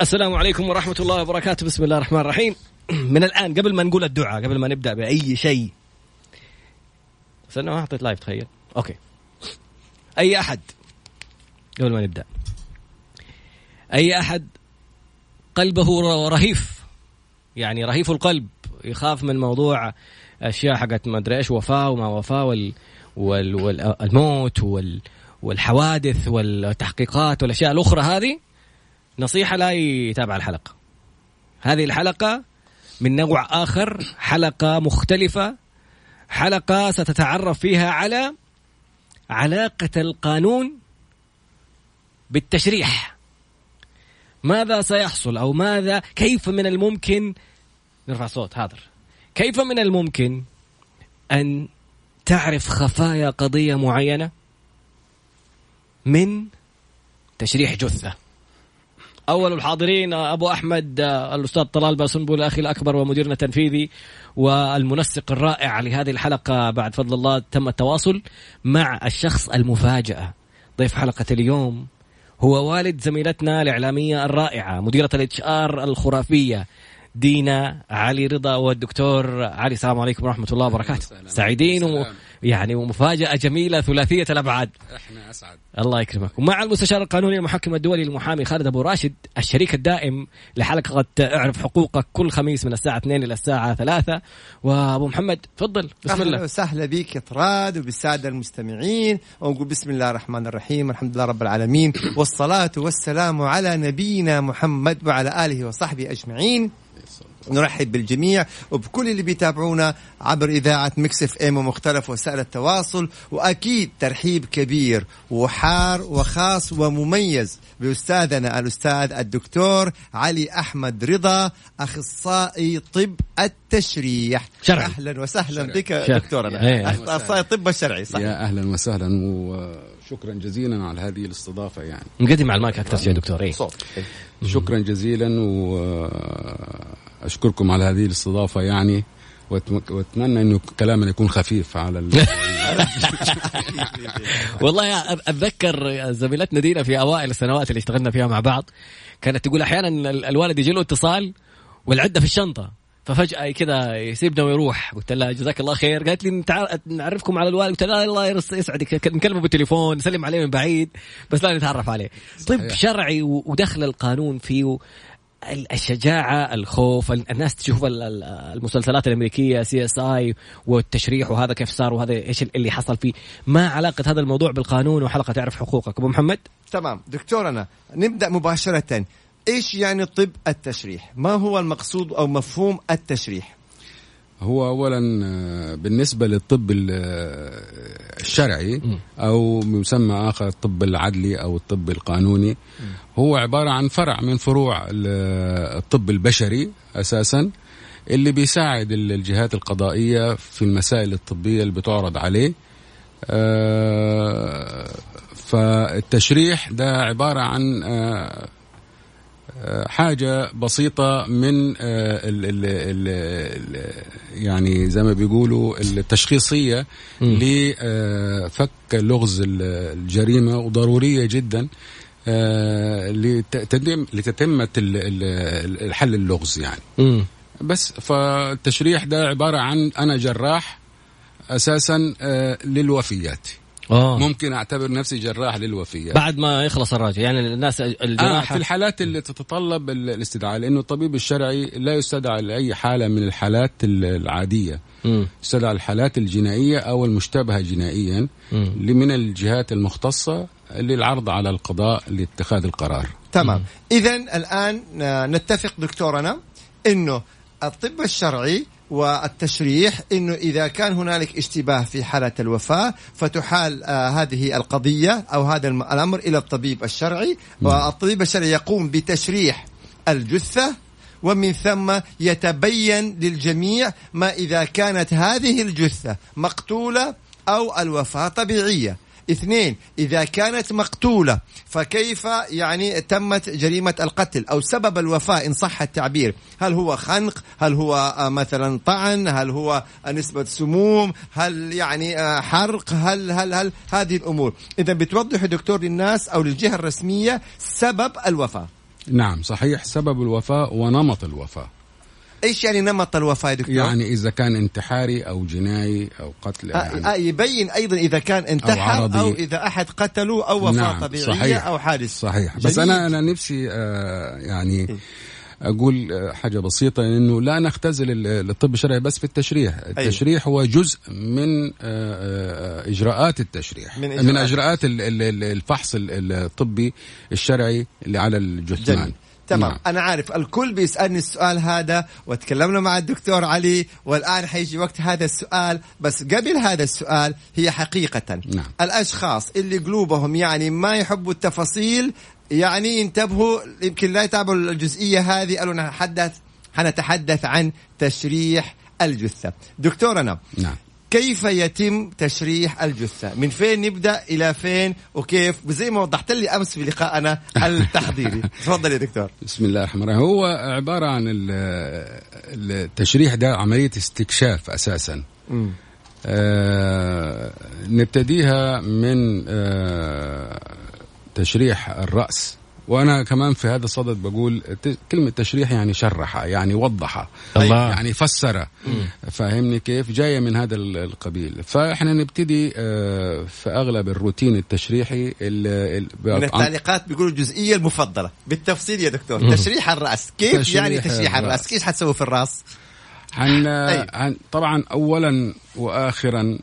السلام عليكم ورحمة الله وبركاته. بسم الله الرحمن الرحيم. من الآن قبل ما نقول الدعاء قبل ما نبدأ بأي شيء. استنى ما حطيت live تخيل. okay. أي أحد؟ قبل ما نبدأ. أي أحد؟ قلبه رهيف. يعني رهيف القلب. يخاف من موضوع أشياء حقت ما أدري إيش وفاة وما وفاة وال والموت وال والحوادث والتحقيقات والأشياء الأخرى هذه. نصيحة لا يتابع الحلقة. هذه الحلقة من نوع آخر حلقة مختلفة حلقة ستتعرف فيها على علاقة القانون بالتشريح. ماذا سيحصل أو ماذا كيف من الممكن نرفع صوت حاضر. كيف من الممكن أن تعرف خفايا قضية معينة من تشريح جثة؟ أول الحاضرين أبو أحمد الأستاذ طلال باسنبول أخي الأكبر ومديرنا التنفيذي والمنسق الرائع لهذه الحلقة بعد فضل الله تم التواصل مع الشخص المفاجأة. ضيف حلقة اليوم هو والد زميلتنا الإعلامية الرائعة مديرة الإتش آر الخرافية دينا علي رضا والدكتور علي. السلام عليكم ورحمة الله وبركاته. سعيدين و... يعني ومفاجاه جميلة ثلاثية الأبعاد. إحنا أسعد. الله يكرمك ومع المستشار القانوني المحكم الدولي المحامي خالد أبو راشد الشريك الدائم لحلقة اعرف حقوقك كل خميس من الساعة 2 إلى الساعة 3 وأبو محمد تفضل. بسم الله. وسهلا بك يا طراد وبالسادة المستمعين. ونقول بسم الله الرحمن الرحيم الحمد لله رب العالمين والصلاة والسلام على نبينا محمد وعلى آله وصحبه أجمعين. نرحب بالجميع وبكل اللي بيتابعونا عبر إذاعة Mix FM ومختلف وسائل التواصل وأكيد ترحيب كبير وحار وخاص ومميز بأستاذنا الأستاذ الدكتور علي أحمد رضا أخصائي طب التشريح شرعي. أهلا وسهلا شرعي. بك شرعي. دكتورنا إيه. أخصائي الطب الشرعي صح يا أهلا وسهلا وشكرا جزيلا على هذه الاستضافة يعني نقدم على المايك أكثر شيء دكتور إيه صوت شكرا جزيلا واشكركم على هذه الاستضافة يعني وأتمنى إنه كلامنا يكون خفيف على ال... والله أتذكر زميلتنا دينا في أوائل السنوات اللي اشتغلنا فيها مع بعض كانت تقول أحيانا ال- الوالد يجي له اتصال والعدة في الشنطة ففجأة كذا يسيبنا ويروح قلت لها جزاك الله خير قالت لي نعرفكم على الوالد قلت لها الله يسعدك نكلمه بالتليفون نسلم عليه من بعيد بس لا نتعرف عليه طب صحيح. شرعي ودخل القانون فيه ال- الشجاعة الخوف ال- الناس تشوف ال- ال- المسلسلات الأمريكية CSI والتشريح وهذا كيف صار وهذا إيش اللي حصل فيه. ما علاقة هذا الموضوع بالقانون وحلقة تعرف حقوقك. أبو محمد؟ تمام. دكتورنا نبدأ مباشرة. إيش يعني طب التشريح؟ ما هو المقصود أو مفهوم التشريح؟ هو اولا آه، بالنسبة للطب آه، الشرعي أو بمسمى آخر الطب العدلي أو الطب القانوني. هو عبارة عن فرع من فروع ال- الطب البشري أساسا اللي بيساعد ال- الجهات القضائية في المسائل الطبية اللي بتعرض عليه. آه، فالتشريح ده عبارة عن آه، حاجة بسيطة من آه، ال ال ال يعني زي ما بيقولوا التشخيصية لفك لغز ال- الجريمة وضرورية جدا آه، لتتم ال- الحل اللغز يعني. مم. بس فالتشريح ده عبارة عن أنا جراح أساسا آه، للوفيات. آه. ممكن أعتبر نفسي جراح للوفيات بعد ما يخلص الراجل. يعني الناس آه الجراحة في الحالات اللي تتطلب ال- الاستدعاء لأنه الطبيب الشرعي لا يستدعى لأي حالة من الحالات ال- العادية. مم. يستدعى الحالات الجنائية أو المشتبهة جنائيا من الجهات المختصة للعرض على القضاء لاتخاذ القرار. تمام. إذا الآن آه، نتفق دكتورنا أنه الطب الشرعي والتشريح إنه إذا كان هنالك اشتباه في حالة الوفاة فتحال آه هذه القضية أو هذا الأمر إلى الطبيب الشرعي والطبيب الشرعي يقوم بتشريح الجثة ومن ثم يتبين للجميع ما إذا كانت هذه الجثة مقتولة أو الوفاة طبيعية. اثنين إذا كانت مقتولة فكيف يعني تمت جريمة القتل؟ أو سبب الوفاة إن صح التعبير. هل هو خنق؟ هل هو آه، مثلا طعن؟ هل هو نسبة سموم؟ هل يعني آه، حرق؟ هل هل هل؟ هذه الأمور. إذا بتوضح دكتور للناس أو للجهة الرسمية سبب الوفاة نعم صحيح سبب الوفاة ونمط الوفاة إيش يعني نمط الوفاه يا دكتور؟ يعني إذا كان انتحاري أو جنائي أو قتل آه يعني آه يبين أيضا إذا كان انتحر عرضي. أو, إذا أحد قتله أو وفاة نعم، طبيعية صحيح. أو حادث صحيح بس. أنا أنا نفسي آه يعني أقول آه، حاجة بسيطة إنه لا نختزل ال- الطب الشرعي بس في التشريح، التشريح هو جزء من آه، إجراءات التشريح من. إجراءات, من إجراءات ال- ال- ال- الفحص ال- الطبي الشرعي اللي على الجثمان جميل تمام. نعم. أنا عارف الكل بيسألني السؤال هذا وتكلمنا مع الدكتور علي والآن حيجي وقت هذا السؤال. بس قبل هذا السؤال هي حقيقة. نعم. الأشخاص اللي قلوبهم يعني ما يحبوا التفاصيل يعني ينتبهوا يمكن لا يتابعوا الجزئية هذه قالوا نتحدث حنتحدث عن تشريح الجثة. دكتورنا نعم. كيف يتم تشريح الجثة؟ من فين نبدأ إلى فين وكيف؟ زي ما وضحت لي أمس في لقائنا التحضيري. تفضل يا دكتور. بسم الله الرحمن الرحيم. هو عبارة عن ال- التشريح ده عملية استكشاف أساسا. آه نبتديها من آه تشريح الرأس. وأنا كمان في هذا الصدد بقول كلمة تشريح يعني شرح يعني وضح الله. يعني فسر فاهمني كيف؟ جاية من هذا ال- القبيل. فإحنا نبتدي آه في أغلب الروتين التشريحي ال- من ال- التعليقات بيقولوا الجزئية المفضلة. بالتفصيل يا دكتور. تشريح الرأس. كيف تشريح يعني تشريح الرأس. الرأس؟ كيف حتسوي في الرأس؟ هن أيوة. هن طبعا اولا واخرا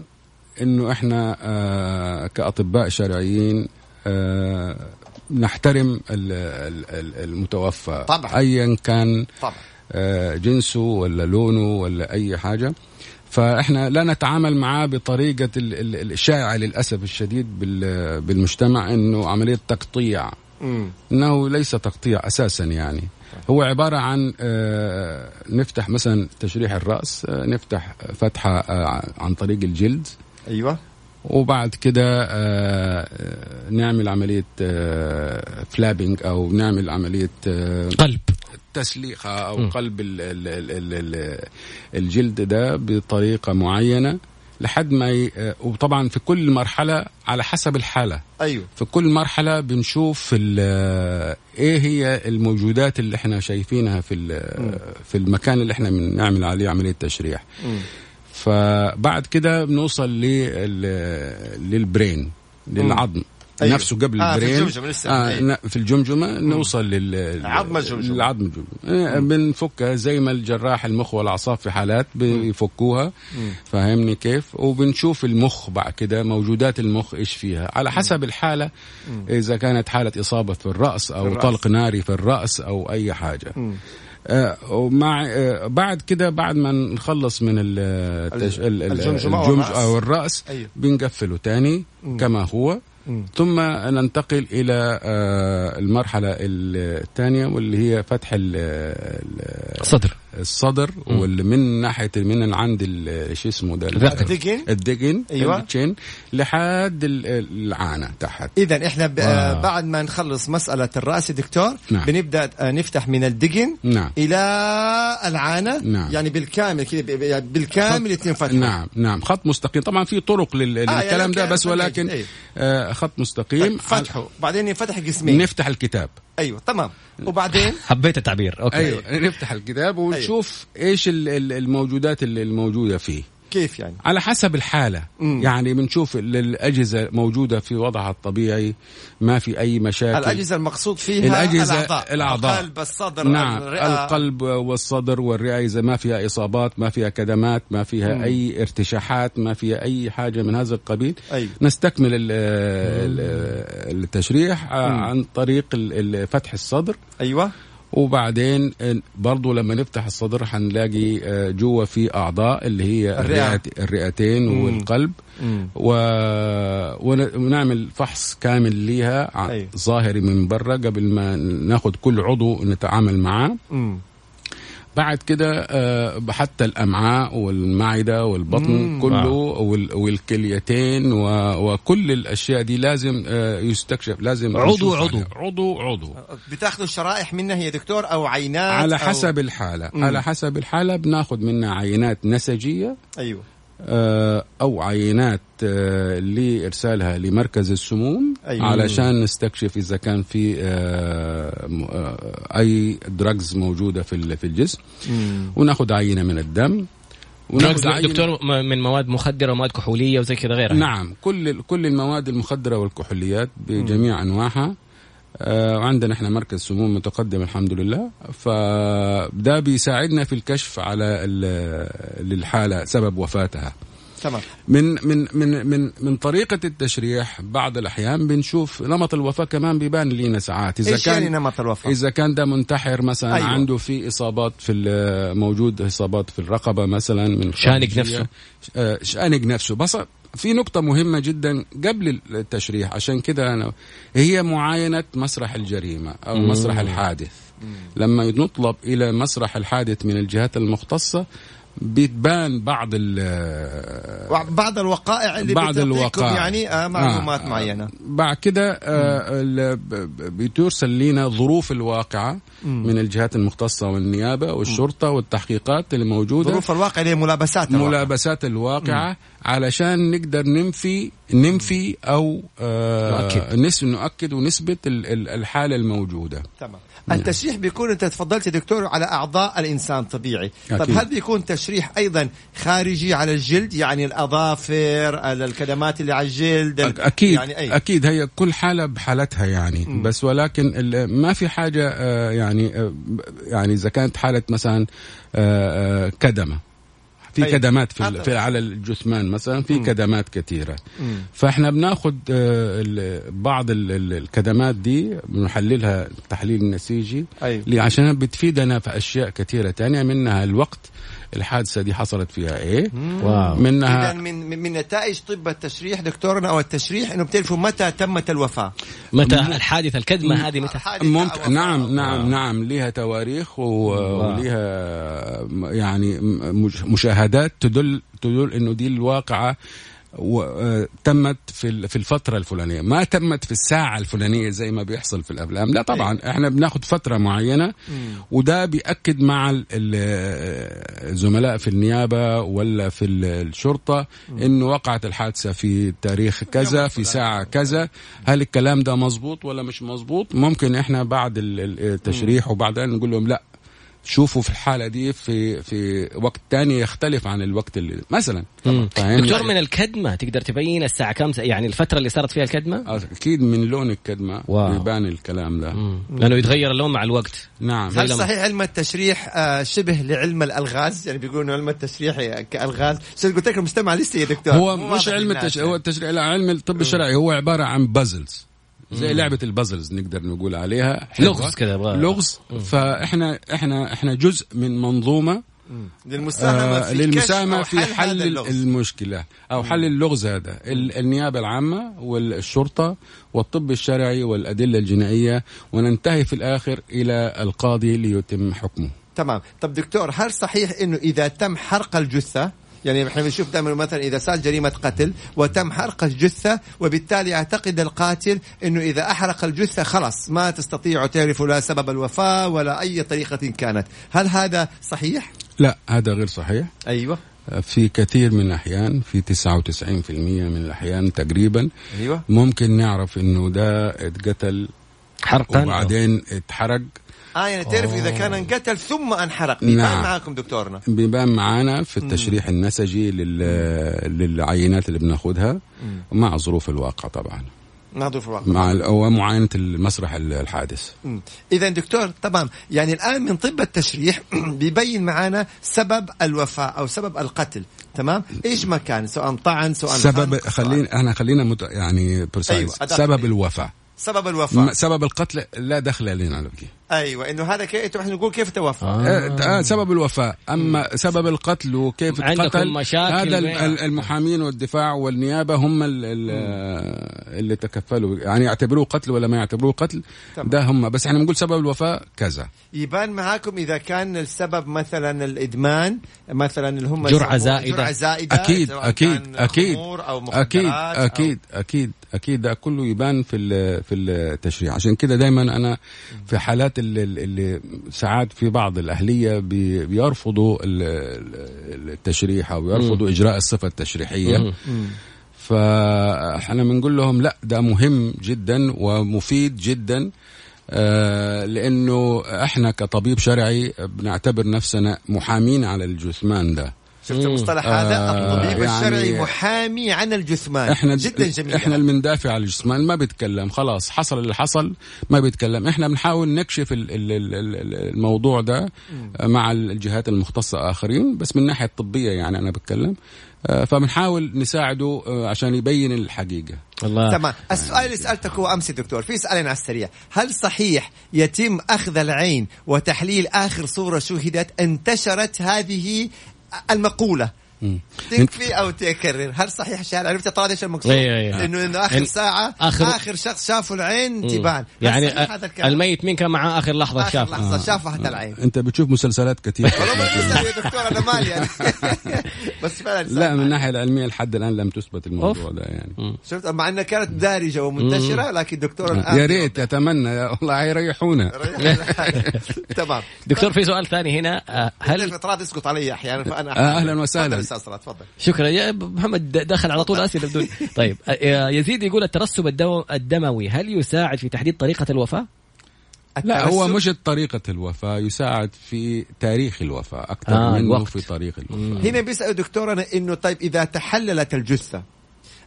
إنه إحنا آه كأطباء شرعيين آه نحترم ال- ال- ال- المتوفى طبعاً. ايا كان طبعا. آه جنسه ولا لونه ولا أي حاجة. فإحنا لا نتعامل معاه بطريقة ال- ال- الشائعه للأسف الشديد بال- بالمجتمع إنه عملية تقطيع. إنه ليس تقطيع أساسا يعني. هو عبارة عن آه، نفتح مثلا تشريح الرأس آه، نفتح فتحة عن طريق الجلد. أيوة. وبعد كده آه، آه، نعمل عملية فلابنج أو نعمل عملية آه، قلب. تسليخه أو قلب ال ال ال ال ال الجلد ده بطريقة معينة لحد ما ي... وطبعا في كل مرحلة على حسب الحالة. أيوة. في كل مرحلة بنشوف ال- إيه هي الموجودات اللي إحنا شايفينها في ال- في المكان اللي إحنا بنعمل عليه عملية تشريح. مم. فبعد كده بنوصل لل- للبرين للعظم. أيوة. نفسه قبل آه، في البرين. الجمجمة لسه. آه أيوة. ن- في الجمجمة نوصل لل عظم الجمجمة. العظم الجمجمة. آه، بنفكها زي ما الجراح المخ والأعصاب في حالات بيفكوها. فاهمني كيف؟ وبنشوف المخ بعد كده موجودات المخ إيش فيها. على حسب الحالة إذا كانت حالة إصابة في الرأس أو الرأس. طلق ناري في الرأس أو أي حاجة. مم. آه، ومع آه، بعد كده بعد ما نخلص من ال- التش- ال- ال- الجمجمة الجمج. أو الراس أيوة. بنقفله تاني كما هو. ثم ننتقل إلى آه، المرحلة الثانية واللي هي فتح ال- ال- صدر الصدر واللي من ناحية من عند ال- شو اسمه ده. الدقن. الدقن؟ أيوة. التشين لحد ال- العانة تحت. إذا إحنا ب... آه. بعد ما نخلص مسألة الرأس يا دكتور نعم. بنبدأ آه نفتح من الدقن نعم. إلى العانة. نعم. يعني بالكامل كذا ب- يعني بالكامل يتم فتحة. نعم نعم. خط مستقيم. طبعا في طرق لل... يعني للكلام ده بس ولكن. آه خط مستقيم. فتحه. بعدين ينفتح قسمين نفتح الكتاب. أيوه تمام. وبعدين؟ حبيت التعبير أوكي. أيوه نفتح الكتاب ونشوف إيش ال- ال- الموجودات اللي الموجودة فيه. كيف يعني؟ على حسب الحالة. مم. يعني بنشوف ال- الأجهزة موجودة في وضعها الطبيعي ما في أي مشاكل. الأجهزة المقصود فيها الأجهزة- الأعضاء الأعضاء. القلب الصدر نعم الرئة القلب والصدر والرئة إذا ما فيها إصابات ما فيها كدمات ما فيها مم. أي ارتشاحات ما فيها أي حاجة من هذا القبيل. أيوة. نستكمل ال- ال- التشريح آه، عن طريق فتح الصدر. أيوة. وبعدين برضو لما نفتح الصدر حنلاقي آه، جوا في أعضاء اللي هي الرئة. الرئتين مم. والقلب مم. و... ون- ونعمل فحص كامل ليها أيوة. ظاهري من برا قبل ما ناخد كل عضو نتعامل معاه مم. بعد كده آه، حتى الأمعاء والمعدة والبطن مم. كله وال- والكليتين و- وكل الأشياء دي لازم آه، يستكشف لازم عضو عضو. عليها. عضو عضو بتاخذوا شرائح منها يا دكتور أو عينات على أو... حسب الحالة مم. على حسب الحالة بناخد منها عينات نسجية أيوة آه، أو عينات آه، لإرسالها لمركز السموم أيوة. علشان نستكشف إذا كان في آه، آه، أي دراجز موجودة في في الجسم. وناخذ عينة من الدم. وناخذ دكتور, من مواد مخدرة ومواد كحولية وزي كذا غيرها. نعم. كل كل المواد المخدرة والكحوليات بجميع أنواعها آه، وعندنا إحنا مركز سموم متقدم الحمد لله فده بيساعدنا في الكشف على ال- للحالة سبب وفاتها تمام من من من من من طريقة التشريح بعض الأحيان بنشوف نمط الوفاة كمان بيبان لينا ساعات إذا إيش كان يعني نمط الوفاة؟ إذا كان ده منتحر مثلا أيوة. عنده في إصابات في ال- موجود إصابات في الرقبة مثلا من شانق. نفسه. آه، شانق نفسه بس في نقطة مهمة جدا قبل التشريح عشان كده أنا هي معاينة مسرح الجريمة أو مم. مسرح الحادث. لما نطلب إلى مسرح الحادث من الجهات المختصة بتبان بعض ال بعض الوقائع اللي بعض الوقائع. يعني آه معلومات آه، معينة. بعد كده آه، ال- ب- ب- بترسل لنا ظروف الواقعة من الجهات المختصة والنيابة والشرطة والتحقيقات اللي موجودة. ظروف الواقع اللي هي ملابسات الواقع. ملابسات الواقعة. علشان نقدر ننفي ننفي أو آه نؤكد. نس نؤكد ونثبت ال- ال- الحالة الموجودة تمام التشريح بيكون أنت تفضلت يا دكتور على أعضاء الإنسان طبيعي طب أكيد. هل بيكون تشريح أيضا خارجي على الجلد يعني الأظافر الكدمات اللي على الجلد ال- أكيد يعني أي. أكيد هي كل حالة بحالتها يعني مم. بس ولكن ما في حاجة آه يعني آه يعني إذا كانت حالة مثلا كدمة في أي. كدمات في, في على الجثمان مثلا في مم. كدمات كثيرة مم. فإحنا بناخذ آه، بعض ال- ال- الكدمات دي بنحللها تحليل نسيجي أيوة. ليه؟ عشان بتفيدنا في أشياء كثيرة تانية منها الوقت الحادثة دي حصلت فيها إيه؟ واو. منها اذا من من نتائج طب التشريح دكتورنا أو التشريح إنه بتعرفوا متى تمت الوفاة. متى الحادثة الكدمة هذه متى؟ ممكن أو نعم وفاة. نعم نعم لها تواريخ و- ولها م- يعني مشاهدات تدل تدل إنه دي الواقعة تمت في في الفترة الفلانية. ما تمت في الساعة الفلانية زي ما بيحصل في الأفلام. لا طبعا إحنا بناخد فترة معينة وده بيأكد مع ال- ال- آه، الزملاء في النيابة ولا في ال- الشرطة إنه وقعت الحادثة في تاريخ كذا في ساعة كذا. هل الكلام ده مظبوط ولا مش مظبوط؟ ممكن إحنا بعد ال- ال- التشريح وبعدين نقول لهم لا شوفوا في الحالة دي في في وقت تاني يختلف عن الوقت اللي مثلا؟ دكتور من الكدمة تقدر تبين الساعة كم يعني الفترة اللي صارت فيها الكدمة؟ أكيد من لون الكدمة واو. بيبان الكلام ده. مم. لأنه يتغير اللون مع الوقت. نعم. هل صحيح علم التشريح آه، شبه لعلم الألغاز؟ يعني بيقولوا علم التشريح كألغاز. شو قلت لك المستمع لسه يا دكتور؟ هو مش علم يعني. هو التشريع لا علم الطب الشرعي هو عبارة عن بازلز زي لعبة البازلز نقدر نقول عليها. حلوة. لغز كذا لغز. فإحنا إحنا إحنا جزء من منظومة للمساهمة آه في للمساهمة كشف في أو حل اللغز. المشكلة أو حل اللغز هذا. ال- النيابة العامة والشرطة والطب الشرعي والأدلة الجنائية وننتهي في الآخر إلى القاضي ليتم حكمه. تمام. طب دكتور هل صحيح إنه إذا تم حرق الجثة يعني إحنا بنشوف دائما مثلا إذا صار جريمة قتل وتم حرق الجثة وبالتالي يعتقد القاتل إنه إذا أحرق الجثة خلاص ما تستطيعوا تعرفوا لا سبب الوفاة ولا أي طريقة كانت. هل هذا صحيح؟ لا هذا غير صحيح. أيوه. في كثير من الأحيان في 99% من الأحيان تقريبا أيوه. ممكن نعرف إنه ده اتقتل حرقا. وبعدين اتحرق. آه يعني تعرف إذا كان انقتل ثم انحرق. بيبان نعم. معاكم دكتورنا. بيبان معانا في التشريح النسجي لل... للعينات اللي بناخدها مع ظروف الواقع طبعا. ناظر في الواقع. مع ومعاينة المسرح الحادث. اذا دكتور طبعا يعني الآن من طب التشريح بيبين معانا سبب الوفاة أو سبب القتل. تمام؟ إيش ما كان؟ سواء طعن سواء سبب خلينا إحنا خلينا مت... يعني. أيوة،. سبب الوفاة. سبب الوفاة. سبب القتل لا دخل لنا. فيه أيوه إنه هذا كيف إحنا نقول كيف توفى. آه. آه. سبب الوفاة. أما سبب القتل وكيف عندكم القتل مشاكل هذا المحامين والدفاع والنيابة هم ال- ال- اللي تكفلوا. يعني يعتبروه قتل ولا ما يعتبروه قتل؟ تمام. ده هم. بس إحنا بنقول سبب الوفاة كذا. يبان معاكم إذا كان السبب مثلا الإدمان مثلا اللي هم. جرعة زائدة. أكيد خمور أو أكيد مخدرات أو- أكيد أكيد أكيد. ده كله يبان في ال- في التشريع. عشان كده دايما أنا في حالات الحالات اللي, اللي ساعات في بعض الأهلية بي- بيرفضوا ال- ال- التشريح أو بيرفضوا إجراء الصفة التشريحية. مم. فاحنا بنقول لهم لا ده مهم جدا ومفيد جدا آه، لأنه إحنا كطبيب شرعي بنعتبر نفسنا محامين على الجثمان ده. شفت المصطلح هذا؟ آه، الطبيب يعني الشرعي محامي عن الجثمان. إحنا جدا جميل إحنا اللي بندافع على الجثمان ما بيتكلم. خلاص حصل اللي حصل ما بيتكلم. إحنا بنحاول نكشف ال- ال- ال- ال- الموضوع ده مع الجهات المختصة آخرين بس من الناحيه الطبيه يعني أنا بتكلم. آه، فبنحاول نساعده آه، عشان يبين الحقيقة. الله. تمام. السؤال اللي سألتك هو أمس دكتور. في سؤالين على السريع. هل صحيح يتم أخذ العين وتحليل آخر صورة شوهدت انتشرت هذه المقولة مم. تكفي أو تكرر. هل صحيح الشارع عرفت طراد إيش المقصود؟ أي أي أي. إنه إنه آخر ساعة آخر- آخر, آخر شخص شافوا العين. تبان. يعني هذا الكلام؟ الميت مين كان معاه آخر لحظة آخر شاف. لحظة شافها حتى العين. أنت بتشوف مسلسلات كثير. والله ما تسأل يا دكتور أنا مالي يعني. بس فعلا لا من الناحيه العلمية لحد الآن لم تثبت الموضوع. ده يعني. شفت؟ مع إنها كانت دارجة ومنتشرة لكن دكتور الآن يا ريت أتمنى. يا والله يريحونا تمام. دكتور في سؤال ثاني هنا. آه، هل هل فترات يسقط علي أحيانا؟ فأنا آه، أهلاً وسهلاً. تفضل شكرا يا محمد دخل على طول اسئله بدون طيب يزيد يقول الترسب الدموي هل يساعد في تحديد طريقة الوفاة؟ لا هو مش طريقة الوفاة يساعد في تاريخ الوفاة أكثر آه، منه الوقت. في طريق الوفاة هنا بيسأل دكتورنا إنه طيب إذا تحللت الجثة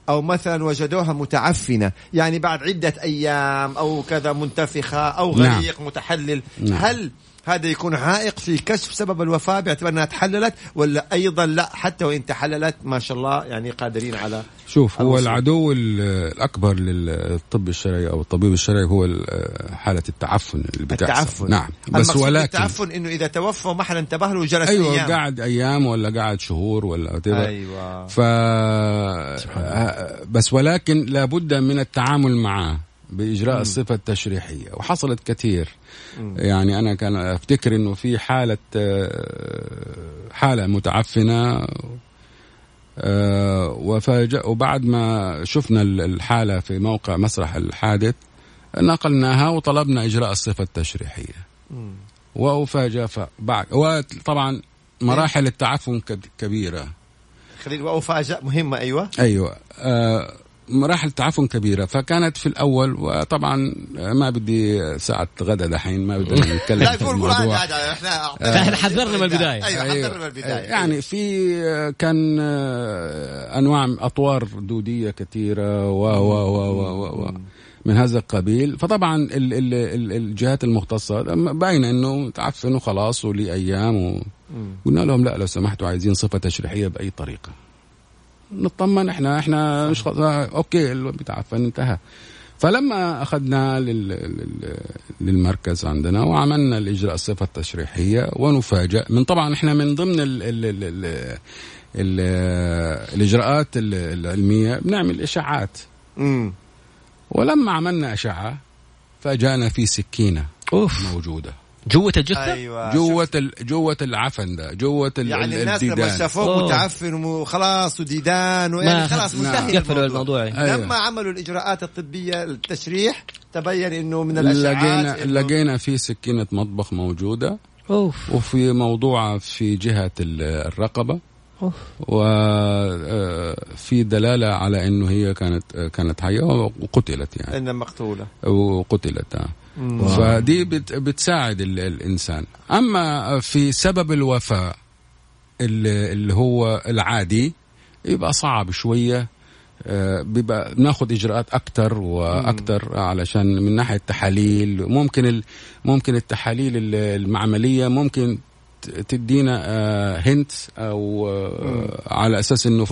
أو مثلا وجدوها متعفنة يعني بعد عدة أيام أو كذا منتفخة أو نعم. غريق متحلل نعم. هل هذا يكون عائق في كشف سبب الوفاة باعتبار أنها تحللت ولا أيضا لا حتى وإن تحللت ما شاء الله يعني قادرين على شوف هو. العدو ال- الأكبر للطب الشرعي أو الطبيب الشرعي هو ال- حالة التعفن اللي بتحصل. التعفن. نعم. بس ولكن التعفن إنه إذا توفى ما حد انتبه له وجلس أيوة أيام. قاعد أيام ولا قاعد شهور ولا. أيوه. ف بس ولكن لابد من التعامل معه. بإجراء الصفة التشريحية وحصلت كثير. يعني أنا كان أفتكر إنه في حالة آه، حالة متعفنة آه، وفاجأ وبعد ما شفنا ال- الحالة في موقع مسرح الحادث نقلناها وطلبنا إجراء الصفة التشريحية. مم. وأفاجأ بعد وطبعا مراحل التعفن كب- كبيرة. خليل وافاجأ مهمة أيوه. أيوه. آه مراحل تعفن كبيرة فكانت في الأول وطبعا ما بدي ساعة غدا دحين ما بدنا نتكلم لا في الموضوع. إحنا إحنا حذرنا من البداية. أيوه حذرنا من البداية. يعني في آه، كان آه، أنواع أطوار دودية كثيرة و و و و و, و من هذا القبيل. فطبعا ال ال ال الجهات المختصة باينة إنه تعفن وخلاص ولي أيام وقلنا لهم لا لو سمحتوا عايزين صفة تشريحية بأي طريقة. نطمن إحنا إحنا مش خ... آه، أوكي اللي بيتعفن انتهى. فلما. لل... للمركز عندنا وعملنا الإجراء الصفة التشريحية ونفاجأ. من طبعا إحنا من ضمن ال... ال... ال... ال... ال... الإجراءات ال- العلمية بنعمل إشاعات. ولما عملنا اشعه فاجأنا في سكينة أوف. موجودة. جوة الجثة؟ أيوه جوة ال... جوة العفن ده جوة ال... يعني ال- الناس لما الديدان. شافوه أوه. متعفن وخلاص وديدان ويعني خلاص نعم. منتهي قفلوا الموضوع. الموضوع. أيوة. لما عملوا الإجراءات الطبية التشريح تبين إنه من الاشعاعات لقينا إنه- لقينا في سكينة مطبخ موجودة. أوف. وفي موضوع في جهة ال- الرقبة. أوف. وفي دلالة على إنه هي كانت كانت حية وقتلت يعني. إنها مقتولة. وقتلت فدي بت بتساعد ال- الإنسان. أما في سبب الوفاه اللي هو العادي يبقى صعب شوية آه، بيبقى ناخذ إجراءات أكثر وأكثر علشان من ناحية تحاليل ممكن ممكن التحاليل ال- المعملية ممكن تدينا هنت أو آه، على أساس إنه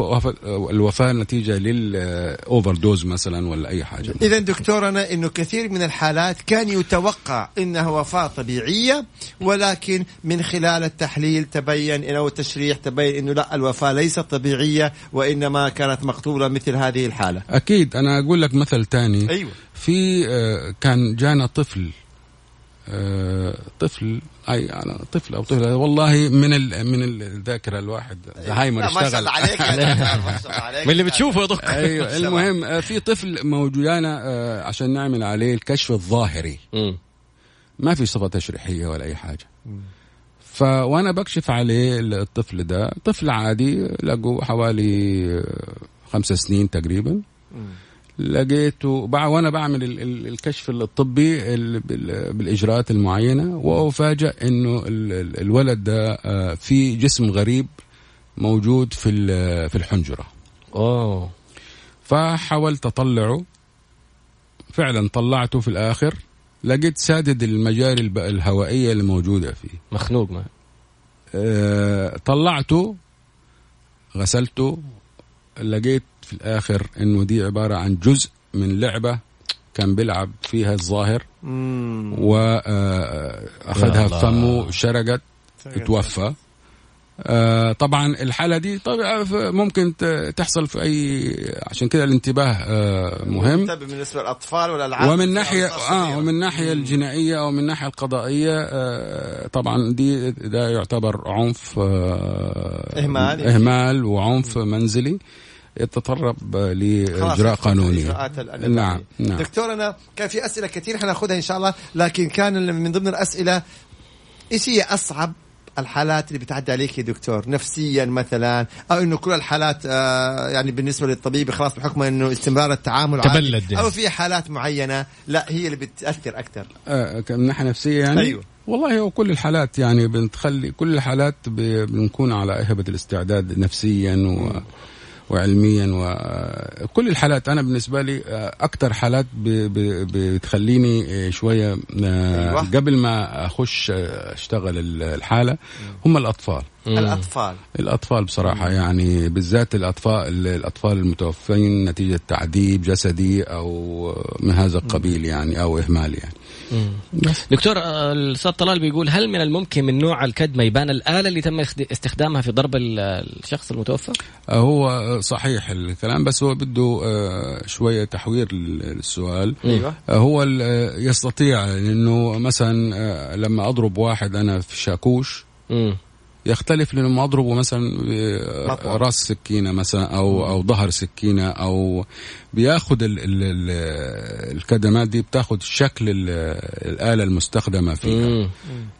الوفاة نتيجة للاوفر دوز مثلا ولا أي حاجة. اذا دكتورنا إنه كثير من الحالات كان يتوقع إنها وفاة طبيعية ولكن من خلال التحليل تبين أو التشريح تبين إنه لا الوفاة ليست طبيعية وإنما كانت مقتولة مثل هذه الحالة. أكيد. أنا أقول لك مثل تاني. أيوه. في آه، كان جانا طفل آه، طفل أي أنا طفل أو طفل والله من ال من الذاكرة الواحد. زهايمر ما شاء اشتغل عليك ما شاء الله عليك. من اللي بتشوفه يا دكتور أيوه المهم آه، في طفل موجود. جانا آه، عشان نعمل عليه الكشف الظاهري. ما في صفة تشريحية ولا أي حاجة. فوانا بكشف عليه الطفل ده. طفل عادي لقوا حوالي خمسة سنين تقريبا. لقيته وأنا بعمل ال- ال- الكشف الطبي ال- بال- بالإجراءات المعينة وافاجئ إنه ال- ال- الولد ده آه، في جسم غريب موجود في ال- في الحنجرة. أوه. فحاولت أطلعه. فعلا طلعته في الآخر. لقيت سادد المجاري الهوائية اللي موجودة فيه. مخنوق ما. آه، طلعته غسلته لقيت في الآخر إنه دي عبارة عن جزء من لعبة كان بيلعب فيها الظاهر. واخذها يا في. فمه شرقت توفى آه، طبعا الحالة دي طبعا ممكن ت- تحصل في أي عشان كده الانتباه آه، مهم بالنسبة للأطفال والألعاب ومن ناحية آه. ومن الناحيه الجنائية أو من الناحيه القضائية آه طبعا دي ده يعتبر عنف آه إهمال. إهمال وعنف منزلي يتطرب لإجراء قانوني. نعم نعم. دكتور أنا كان في أسئلة كثير حناخذها إن شاء الله لكن كان من ضمن الأسئلة إيش هي أصعب الحالات اللي بتعدي عليك يا دكتور؟ نفسيا مثلا أو إنه كل الحالات آه يعني بالنسبة للطبيب خلاص بحكم إنه استمرار التعامل تبلد. أو في حالات معينة لا هي اللي بتأثر أكثر. آه من ناحية نفسية يعني؟ أيوة. والله هو كل الحالات يعني بنتخلي كل الحالات بنكون على اهبه الاستعداد نفسيا و وعلميا وكل الحالات. أنا بالنسبة لي أكثر حالات بتخليني شوية آه، أيوة. قبل ما أخش أشتغل الحالة هم الأطفال. الأطفال. الأطفال بصراحة يعني بالذات الأطفال الأطفال المتوفين نتيجة تعذيب جسدي أو من هذا القبيل يعني أو إهمال يعني. بس. دكتور آه، الأستاذ طلال بيقول هل من الممكن من نوع الكدمة يبان الآلة اللي تم استخدامها في ضرب ال- الشخص المتوفى؟ هو صحيح الكلام بس هو بده آه، شوية تحوير للسؤال. أيوه. آه، هو آه، يستطيع انه مثلا آه، لما أضرب واحد أنا في شاكوش يختلف لما اضربه مثلا آه،. راس سكينة مثلا أو أو ظهر سكينة أو بياخذ ال ال ال الكدمات دي بتاخذ شكل ال- الآلة المستخدمة فيها. امم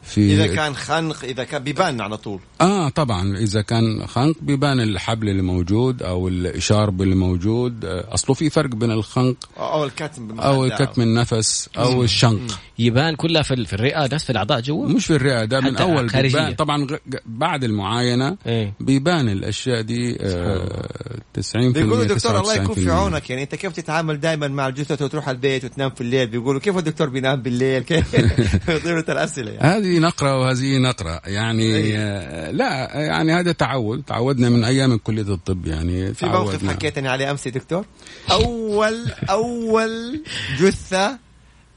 في إذا كان خنق إذا كان بيبان على طول. آه طبعا. إذا كان خنق بيبان الحبل اللي موجود أو الإشارب اللي موجود. آه، أصله في فرق بين الخنق أو الكتم أو الكتم النفس أو الشنق. يبان كلها في, ال- في الرئة نفس في الأعضاء جوا؟ مش في الرئة ده من أول. بيبان. طبعا بعد المعاينة إيه. بيبان الأشياء دي آه 90% بيقولوا دكتور الله يكون 99%. في عونك. يعني انت كيف تتعامل دائما مع الجثث وتروح البيت وتنام في الليل؟ بيقولوا كيف الدكتور بينام بالليل؟ كيف؟ يطيروا الأسئلة يعني. هذه نقرة وهذه نقرة. يعني أي. آه لا يعني هذا تعود. تعودنا من أيام كلية الطب يعني في موقف. حكيتني عليه أمس يا دكتور؟ أول أول جثة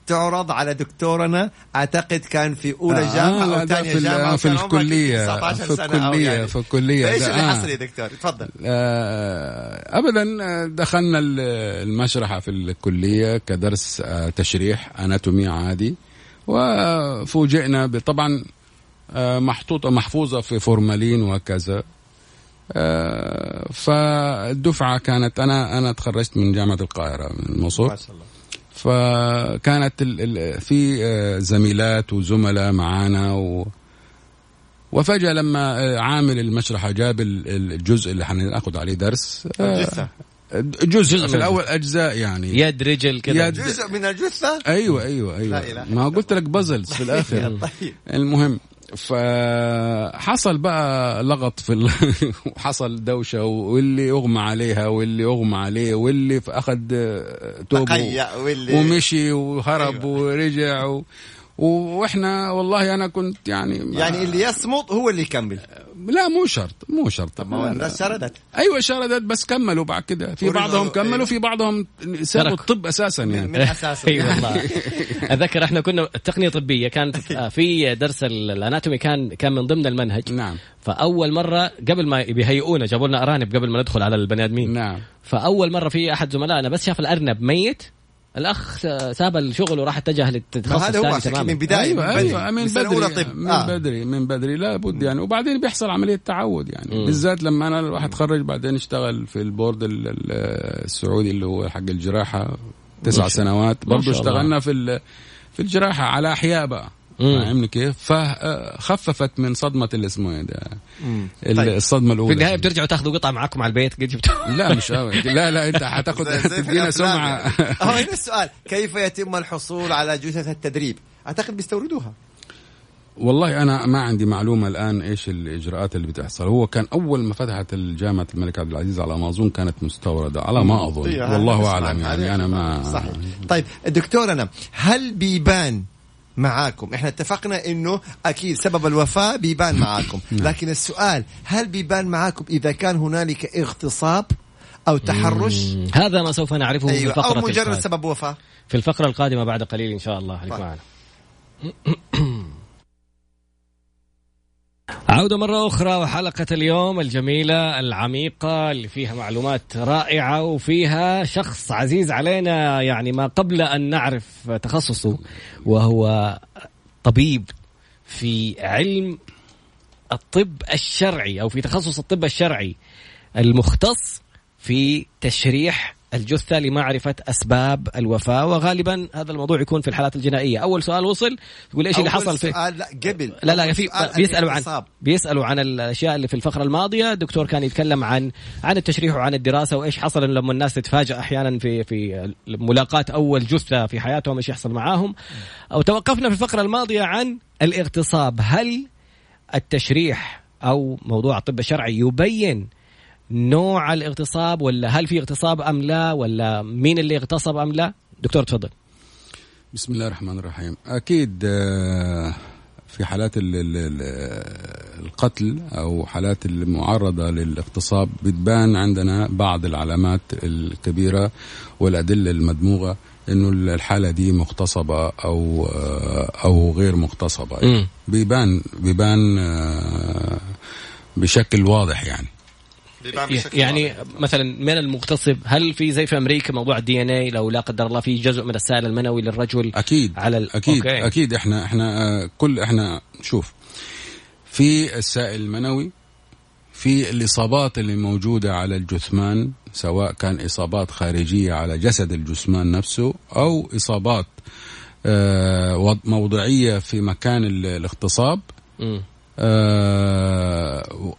تعرض على دكتورنا. أعتقد كان في أولى آه، جامعة أو ثانية في جامعة في 19 في سنة أو الكلية يعني. في الكلية إيش ده، اللي آه. حصل يا دكتور؟ تفضل. آه، ابدا آه، دخلنا ال- المشرحة في الكلية كدرس آه، تشريح اناتومي عادي. وفوجئنا بطبعا آه، محطوطه محفوظة في فورمالين وكذا. آه، فالدفعة كانت أنا أنا تخرجت من جامعة القاهرة من الموصول ما شاء الله. فكانت ال ال في آه، زميلات وزملاء معانا و وفجأة لما آه، عامل المشرحة جاب ال- ال- الجزء اللي حناخد عليه درس الجثه جزء, جزء في منه. الأول أجزاء يعني. يد رجل كذا يد. جزء من الجثة؟ أيوة أيوة لا إله أيوة إلا ما قلت لك بازلز في الآخر. طيب. المهم فحصل بقى لغط في ال... وحصل دوشة واللي أغمى عليها واللي أغمى عليه واللي أخذ توبة واللي ومشي وهرب. أيوة. ورجع و... وإحنا والله أنا كنت يعني يعني اللي يصمت هو اللي يكمل. لا مو شرط مو شرط. طب ما. الناس شردت. أيوه شردت بس كملوا بعد كده. في بعضهم كملوا أيوة. في بعضهم سابوا. الطب أساسا يعني. من اساسه أي والله. أتذكر إحنا كنا تقنيه طبيه كانت آه، في درس ال- الأناتومي كان كان من ضمن المنهج. نعم. فأول مرة قبل ما بيهيئونا جابوا لنا أرانب قبل ما ندخل على البني آدمين. نعم. فأول مرة في أحد زملائنا بس شاف الأرنب ميت الأخ ساب الشغل وراح اتجه للتخصص هذا هو من بداية أيوه من بدري. أيوه من بدري طب من آه. بدري من بدري لابد يعني وبعدين بيحصل عملية تعود يعني مم. بالذات لما أنا الواحد تخرج بعدين اشتغل في البورد ال- ال- السعودي اللي هو حق الجراحة تسع سنوات ما برضه شاء الله. اشتغلنا في في الجراحة على أحياء بقى. فاهمني كيف؟ فخففت من صدمة اللي اسمه إيه ده؟ طيب. الصدمة في الاولى النهاية بترجعوا تاخذوا قطعة معاكم على البيت قد جبتوا؟ لا مش قوي لا لا أنت في تدينا سمعة. هو هنا السؤال كيف يتم الحصول على جثث التدريب؟ أعتقد بيستوردوها. والله أنا ما عندي معلومة الآن إيش الإجراءات اللي بتحصل. هو كان أول ما فتحت الجامعة الملك عبد العزيز على ما اظن كانت مستوردة على ما أظن. إيه، والله أعلم يعني أنا ما صحيح. طيب دكتورنا هل بيبان معاكم. إحنا اتفقنا إنه أكيد سبب الوفاة بيبان معاكم. لكن السؤال هل بيبان معاكم إذا كان هنالك اغتصاب أو تحرش. هذا ما سوف نعرفه في أيوه أو الفقرة مجرد القادمة. سبب وفاة. في الفقرة القادمة بعد قليل إن شاء الله. خليك طيب. معنا عودة مرة أخرى وحلقة اليوم الجميلة العميقة اللي فيها معلومات رائعة وفيها شخص عزيز علينا يعني ما قبل أن نعرف تخصصه وهو طبيب في علم الطب الشرعي أو في تخصص الطب الشرعي المختص في تشريح الجثة لمعرفة أسباب الوفاة وغالبا هذا الموضوع يكون في الحالات الجنائية. أول سؤال وصل؟ تقول إيش اللي أول حصل في سؤال لا قبل. لا لا أول في سؤال بيسألوا عن. بيسألوا عن الأشياء اللي في الفقرة الماضية. الدكتور كان يتكلم عن عن التشريح وعن الدراسة وإيش حصل لما الناس تتفاجئ أحيانا في في ملاقاة أول جثة في حياتهم إيش يحصل معاهم. أو توقفنا في الفقرة الماضية عن الاغتصاب. هل التشريح أو موضوع الطب الشرعي يبين نوع الاغتصاب ولا هل في اغتصاب أم لا ولا مين اللي اغتصب أم لا؟ دكتور تفضل. بسم الله الرحمن الرحيم. أكيد آه، في حالات ال- ال- ال- القتل أو حالات المعرضه للاغتصاب بتبان عندنا بعض العلامات الكبيرة والأدلة المدموغة إنه الحالة دي مغتصبة أو آه، أو غير مغتصبة. بيبان بيبان آه، بشكل واضح يعني. يعني واضح. مثلا من المغتصب؟ هل في زي في أمريكا موضوع ال DNA لو لا قدر الله في جزء من السائل المنوي للرجل أكيد على ال... أكيد أوكي. أكيد. إحنا إحنا آه، كل إحنا شوف في السائل المنوي في الإصابات اللي موجودة على الجثمان سواء كان إصابات خارجية على جسد الجثمان نفسه أو إصابات آه، وض- موضعية في مكان ال- الاغتصاب.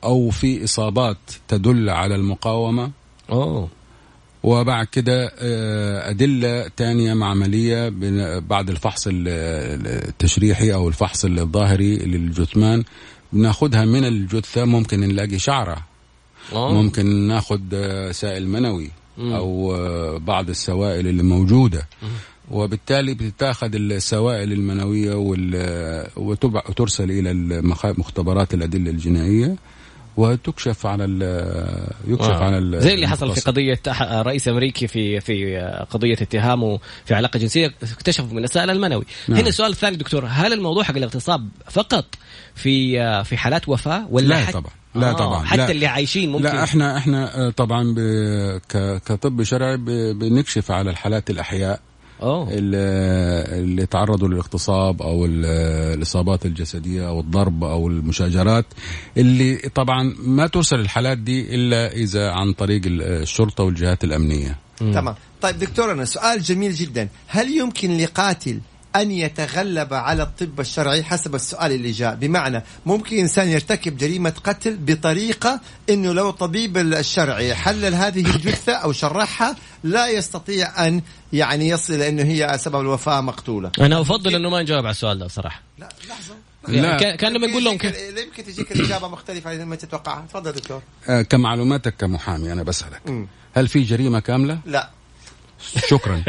أو في إصابات تدل على المقاومة. أوه. وبعد كده آه، أدلة تانية معملية بعد الفحص ال- ال- التشريحي أو الفحص الظاهري للجثمان. بناخدها من الجثة ممكن نلاقي شعرة. أوه. ممكن ناخد آه، سائل منوي. أو آه، بعض السوائل اللي موجودة. وبالتالي بتتاخذ السوائل وتبع- وترسل المخ- مختبرات الأدلة الجنائية وتكشف على ال- يكشف آه. على ال- زي اللي حصل في. قضية رئيس أمريكي في في قضية اتهامه في علاقة جنسية اكتشفوا من السائل المنوي نعم. هنا السؤال الثاني دكتور هل الموضوع حق الاغتصاب فقط في في حالات وفاة ولا لا حت- طبعا لا آه، طبعا حتى لا. اللي عايشين ممكن لا إحنا إحنا آه، طبعا ب- ك- كطب شرعي ب- بنكشف على الحالات الأحياء اللي, تعرضوا للاغتصاب أو ال- الإصابات الجسدية أو الضرب أو المشاجرات اللي طبعا ما توصل الحالات دي إلا إذا عن طريق ال- الشرطة والجهات الأمنية. تمام. طيب دكتورنا سؤال جميل جدا. هل يمكن لقاتل أن يتغلب على الطب الشرعي حسب السؤال اللي جاء. بمعنى ممكن إنسان يرتكب جريمة قتل بطريقة أنه لو طبيب الشرعي حلل هذه الجثة أو شرحها لا يستطيع أن يعني يصل لأنه هي سبب الوفاة مقتولة. أنا أفضل إنه ما نجاوب على السؤال ده صراحة لا لحظة. لا. كان كان لما نقول لهم يمكن كيف يمكن تجيك الإجابة مختلفة عن ما تتوقعها. تفضل دكتور. آه، كمعلوماتك كمحامي أنا بسألك. هل في جريمة كاملة؟ لا. شكرا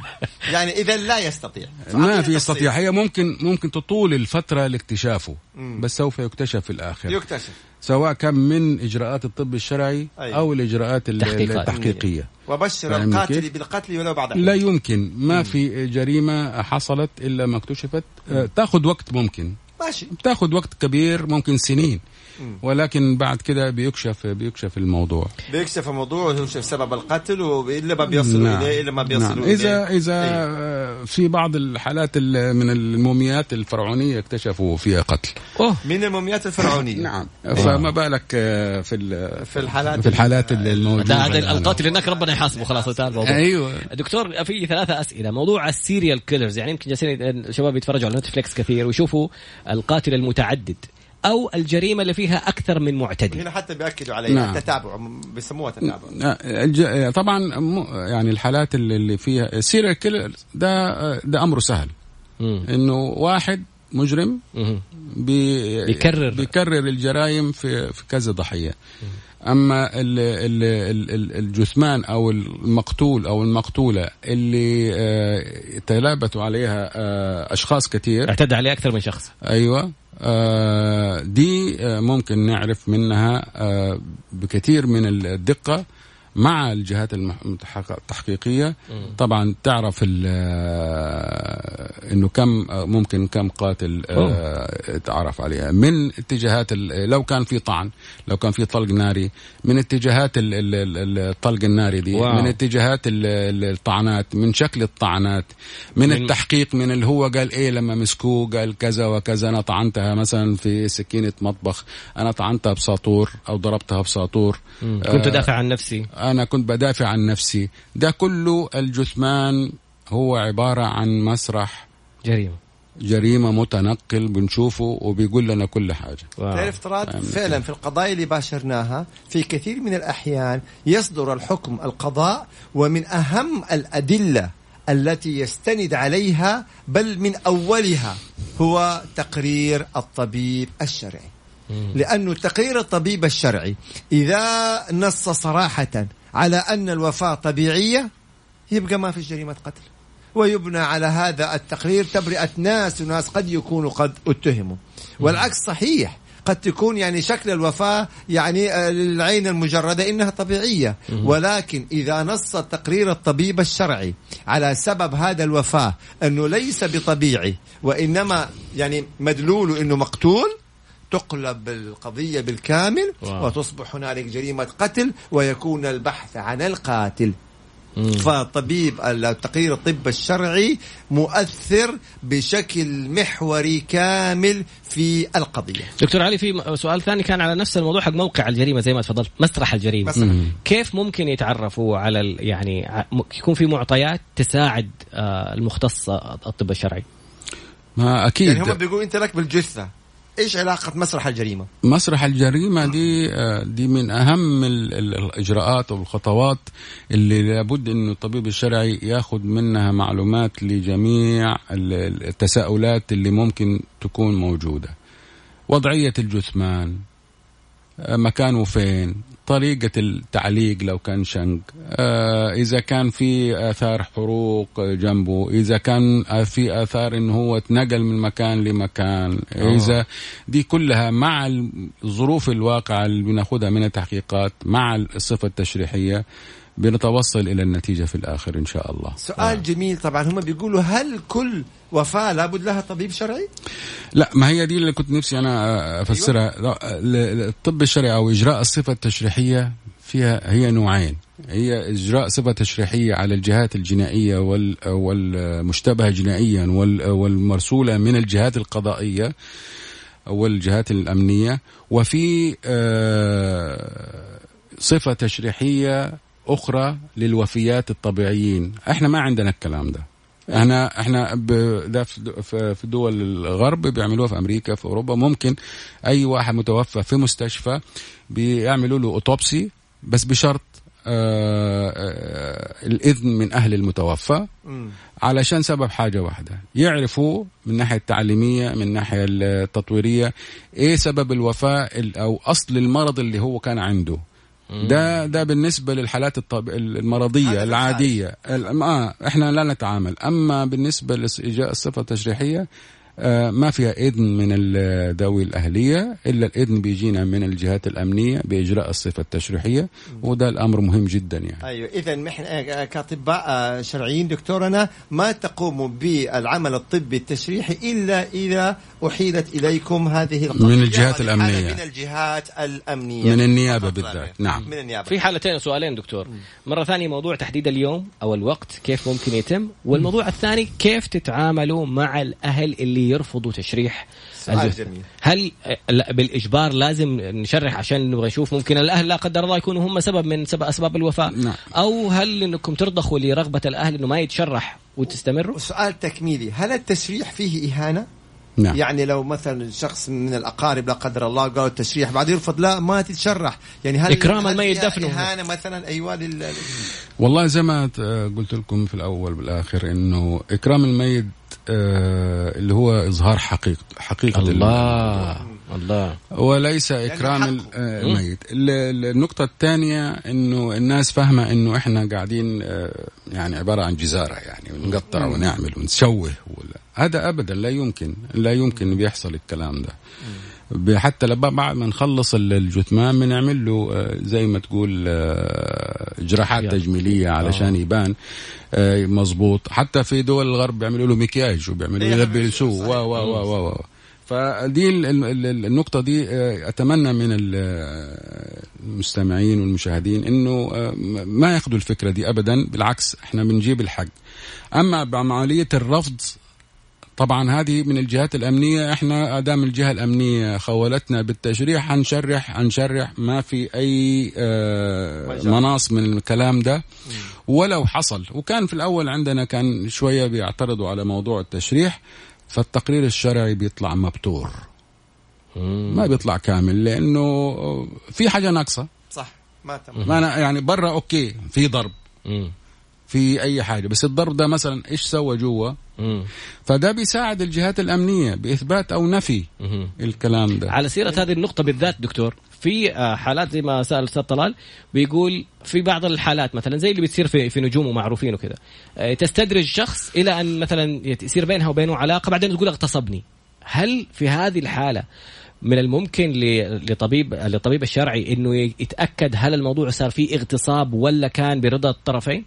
يعني إذا لا يستطيع ما في. يستطيع هي ممكن ممكن تطول الفترة لاكتشافه مم. بس سوف يكتشف في الآخر يكتشف سواء كان من إجراءات الطب الشرعي أيوة. أو الإجراءات. التحقيقية وبشر القاتل؟ بالقتل ولو بعد لا. يمكن ما في جريمة حصلت إلا ما اكتشفت آه، تأخذ وقت ممكن ماشي. بتاخذ وقت كبير ممكن سنين. ولكن بعد كده بيكشف بيكشف الموضوع. بيكشف الموضوع ويكشف سبب القتل وإلا ما بيصلوا نعم. إليه إلا ما بيصلوا نعم. إذا إذا إيه. في بعض الحالات ال- من الموميات الفرعونية اكتشفوا فيها قتل. أوه. من الموميات الفرعونية. نعم. فما بالك آه، في ال- في الحالات في الحالات ال- ده الموجوده. القاتل هناك ربنا يحاسبه خلاص انتهى الموضوع. أيوه. دكتور في ثلاثة أسئلة. موضوع ال serial killers يعني يمكن جالسين الشباب يتفرجوا على Netflix كثير ويشوفوا القاتل المتعدد أو الجريمة اللي فيها أكثر من معتدي هنا حتى بيأكدوا عليه نعم. التتابع بيسموها تتابع الج- طبعا م- يعني الحالات اللي اللي فيها serial killer ده ده امره سهل مم. إنه واحد مجرم مم. بي بيكرر. بيكرر الجرائم في في كذا ضحية أما ال ال ال ال الجثمان أو المقتول أو المقتولة اللي آه، تلابتوا عليها آه، أشخاص كثير. اعتدى عليه أكثر من شخص. أيوه. آه دي ممكن نعرف منها بكثير من الدقة. مع الجهات التحقيقية. طبعا تعرف ال- آه، إنه كم آه، ممكن كم قاتل آه، تعرف عليها. من اتجاهات لو كان في طعن لو كان في طلق ناري من اتجاهات ال- ال- ال- الطلق الناري دي واو. من اتجاهات ال- ال- الطعنات من شكل الطعنات من, من- التحقيق من اللي هو قال إيه لما مسكوه؟ قال كذا وكذا أنا طعنتها مثلا في سكينة مطبخ أنا طعنتها بساطور أو ضربتها بساطور. كنت دافع عن نفسي. أنا كنت بدافع عن نفسي. ده كله الجثمان هو عبارة عن مسرح جريمة. جريمة متنقل بنشوفه وبيقول لنا كل حاجة. تعرف تراد فعلا في القضايا اللي باشرناها في كثير من الأحيان يصدر الحكم القضاء ومن أهم الأدلة التي يستند عليها بل من أولها هو تقرير الطبيب الشرعي. لأنه تقرير الطبيب الشرعي إذا نص صراحة على أن الوفاة طبيعية يبقى ما في جريمة قتل. ويبنى على هذا التقرير تبرئة ناس وناس قد يكونوا قد اتهموا. والعكس صحيح قد تكون يعني شكل الوفاة يعني آه، للعين المجردة إنها طبيعية. ولكن إذا نص تقرير الطبيب الشرعي على سبب هذا الوفاة أنه ليس بطبيعي وإنما يعني مدلوله أنه مقتول تقلب القضية بالكامل واو. وتصبح هنالك جريمة قتل ويكون البحث عن القاتل. مم. فطبيب التقرير الطب الشرعي مؤثر بشكل محوري كامل في القضية. دكتور علي في سؤال ثاني كان على نفس الموضوع حق موقع الجريمة زي ما تفضلت مسرح الجريمة. مسرح. كيف ممكن يتعرفوا على ال- يعني يكون في معطيات تساعد آه، المختص الطب الشرعي؟ ما أكيد. يعني هم بيقولوا أنت لك بالجثة. إيش علاقة مسرح الجريمة؟ مسرح الجريمة دي آه، دي من أهم ال- ال- الإجراءات والخطوات اللي لابد إنه الطبيب الشرعي ياخذ منها معلومات لجميع ال- ال- التساؤلات اللي ممكن تكون موجودة. وضعية الجثمان مكانه فين طريقة التعليق لو كان شنق. آه، إذا كان في آثار حروق جنبه إذا كان في آثار إنه هو اتنقل من مكان لمكان. إذا دي كلها مع الظروف الواقعة اللي بناخدها من التحقيقات مع الصفة التشريحية بنتوصل إلى النتيجة في الآخر إن شاء الله. سؤال جميل طبعا هم بيقولوا هل كل وفاة لابد لها طبيب شرعي؟ لا ما هي دي اللي كنت نفسي أنا أفسرها. لا، ال- الطب الشرعي أو إجراء الصفة التشريحية فيها هي نوعين. هي إجراء صفة تشريحية على الجهات الجنائية وال والمشتبهة جنائيا وال- والمرسولة من الجهات القضائية والجهات الأمنية. وفي آه، صفة تشريحية أخرى للوفيات الطبيعيين. إحنا ما عندنا الكلام ده. إحنا إحنا ده في دو- في في دول الغرب بيعملوها في أمريكا في أوروبا. ممكن أي واحد متوفى في مستشفى بيعملوا له أوتوبسي بس بشرط آه آه الإذن من أهل المتوفى علشان سبب حاجة واحدة. يعرفوا من الناحية التعليمية من الناحية التطويرية إيه سبب الوفاة ال- أو أصل المرض اللي هو كان عنده. ده ده بالنسبة للحالات الطب... المرضية هذا العادية. ال- آه إحنا لا نتعامل. أما بالنسبة لإجاء الصفة التشريحية آه، ما فيها إذن من الذوي الأهلية إلا الإذن بيجينا من الجهات الأمنية بإجراء الصفة التشريحية وده الأمر مهم جدا يعني. أيوه اذا نحن آه، كأطباء آه، شرعيين دكتورنا ما تقوموا بالعمل الطبي التشريحي إلا إذا أحيلت إليكم هذه القضية؟ من الجهات الأمنية. من الجهات الأمنية. من لا بالذات. نعم. من النيابة. في حالتين سؤالين دكتور. مرة ثانية موضوع تحديد اليوم أو الوقت كيف ممكن يتم؟ والموضوع الثاني كيف تتعاملوا مع الأهل اللي يرفضوا تشريح سؤال جميل. هل آه، لا، بالإجبار لازم نشرح عشان نبغى نشوف ممكن الأهل لا قدر الله يكونوا هم سبب من سبب أسباب الوفاة نعم. أو هل أنكم ترضخوا لرغبة الأهل أنه ما يتشرح وتستمروا وسؤال تكميلي هل التشريح فيه إهانة؟ نعم يعني لو مثلا شخص من الأقارب لا قدر الله قالوا التشريح بعد يرفض لا ما تتشرح يعني هل الميت فيها دفنه. إهانة مثلا أيوه لل... والله زي ما قلت لكم في الأول بالآخر إنه إكرام الميت اللي هو إظهار حقيقة حقيقة الله الله. وليس إكرام ال- حقه. آه، الميت. ال- ال- النقطة الثانية إنه الناس فاهمة إنه إحنا قاعدين آه، يعني عبارة عن جزارة يعني نقطع ونعمل ونسوه هذا ابدا لا يمكن لا يمكن بيحصل الكلام ده. ب- حتى لما بعد ما نخلص ال- الجثمان بنعمل له آه، زي ما تقول آه، جراحات. تجميلية علشان يبان آه، مظبوط. حتى في دول الغرب بيعملوا له مكياج وبيعملوا إيه، يلبسوه. و و و و فدي ال- ال- ال- النقطة دي آه، أتمنى من ال- آه، المستمعين والمشاهدين إنه آه، ما ياخذوا الفكرة دي أبدا. بالعكس إحنا بنجيب الحق. أما بعملية الرفض طبعا هذه من الجهات الأمنية. إحنا أدام الجهة الأمنية خولتنا بالتشريح هنشرح هنشرح ما في أي آه،. مناص من الكلام ده. ولو حصل وكان في الأول عندنا كان شوية بيعترضوا على موضوع التشريح فالتقرير الشرعي بيطلع مبتور. ما بيطلع كامل لأنه في حاجة ناقصة. صح. ما تم. ما أنا يعني برا أوكي في ضرب. في أي حاجة. بس الضرب ده مثلا إيش سوى جوا؟ مم. فده بيساعد الجهات الأمنية بإثبات أو نفي مم. الكلام ده على سيرة هذه النقطة بالذات دكتور في آه، حالات زي ما سأل الأستاذ طلال بيقول في بعض الحالات مثلا زي اللي بتصير في في نجوم ومعروفين وكذا آه، تستدرج شخص إلى أن مثلا يصير بينها وبينه علاقة بعدين تقول اغتصبني هل في هذه الحالة من الممكن ل- لطبيب للطبيب الشرعي إنه يتأكد هل الموضوع صار فيه اغتصاب ولا كان برضا الطرفين؟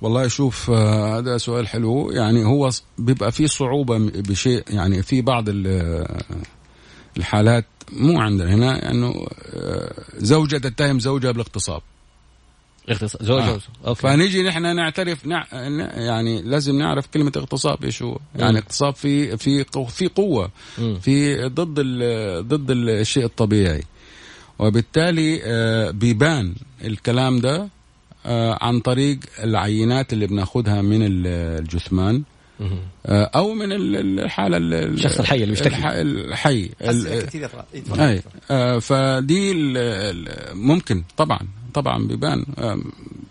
والله شوف آه، هذا سؤال حلو. يعني هو بيبقى في صعوبة بشيء يعني في بعض ال- الحالات مو عندنا هنا انه آه، زوجة تتهم زوجها بالاغتصاب. اغتصاب زوج آه. أوكي. فنيجي نحن نعترف نع... يعني لازم نعرف كلمة اغتصاب إيش هو. يعني اغتصاب في في قو- في مم. في ضد ال... ضد ال- الشيء الطبيعي. وبالتالي آه، بيبان الكلام ده آه، عن طريق العينات اللي بناخدها من ال- الجثمان. آه، أو من ال- الحالة ال- الشخص الحي اللي بيشتكي. الح- الحي. أي آه فدي ممكن طبعا طبعا بيبان آه،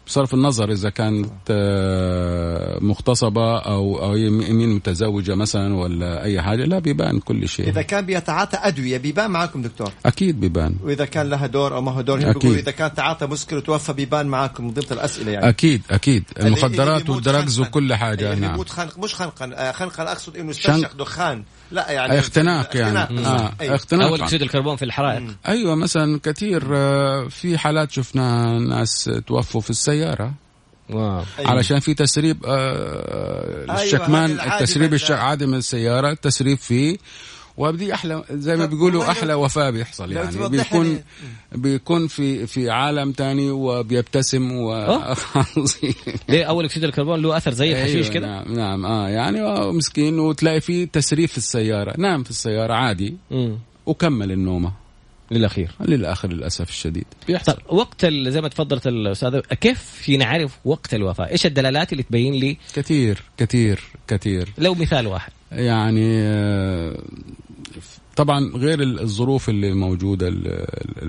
بصرف النظر إذا كانت آه، مغتصبة أو أو مين متزوجة مثلا ولا أي حاجة لا بيبان كل شيء إذا كان بيتعاطى أدوية بيبان معاكم دكتور أكيد بيبان وإذا كان لها دور أو ما هو دور أكيد. اذا كان تعاطى مسكر وتوفى بيبان معاكم من ضمن الأسئلة يعني أكيد أكيد المخدرات وال drugs. وكل حاجة نعم خنق مش خنقا آه، خنقا أقصد إنه. استنشق دخان لا يعني اختناق يعني اختناق. آه أيوة. اختناق أول اكسيد الكربون في الحرائق أيوه مثلا كثير آه، في حالات شفناها ناس توفوا في السيارة wow أيوة. علشان في تسريب آه أيوة، الشكمان العادي التسريب من. عادي من السيارة التسريب فيه وبدي أحلى زي ما طب بيقولوا أحلى وفاة بيحصل يعني. بيكون بيكون في في عالم تاني وبيبتسم و أوه. ليه أول أكسيد الكربون له أثر زي الحشيش أيوة كده؟ نعم نعم آه يعني آه مسكين وتلاقي فيه تسريب في السيارة. نام في السيارة عادي. وكمل النومة. للأخير. للآخر للأسف الشديد. طيب وقت ال- زي ما تفضلت الاستاذ كيف نعرف وقت الوفاة؟ إيش الدلالات اللي تبين لي؟ كثير كثير كثير. لو مثال واحد؟ يعني آه، طبعا غير الظروف اللي موجودة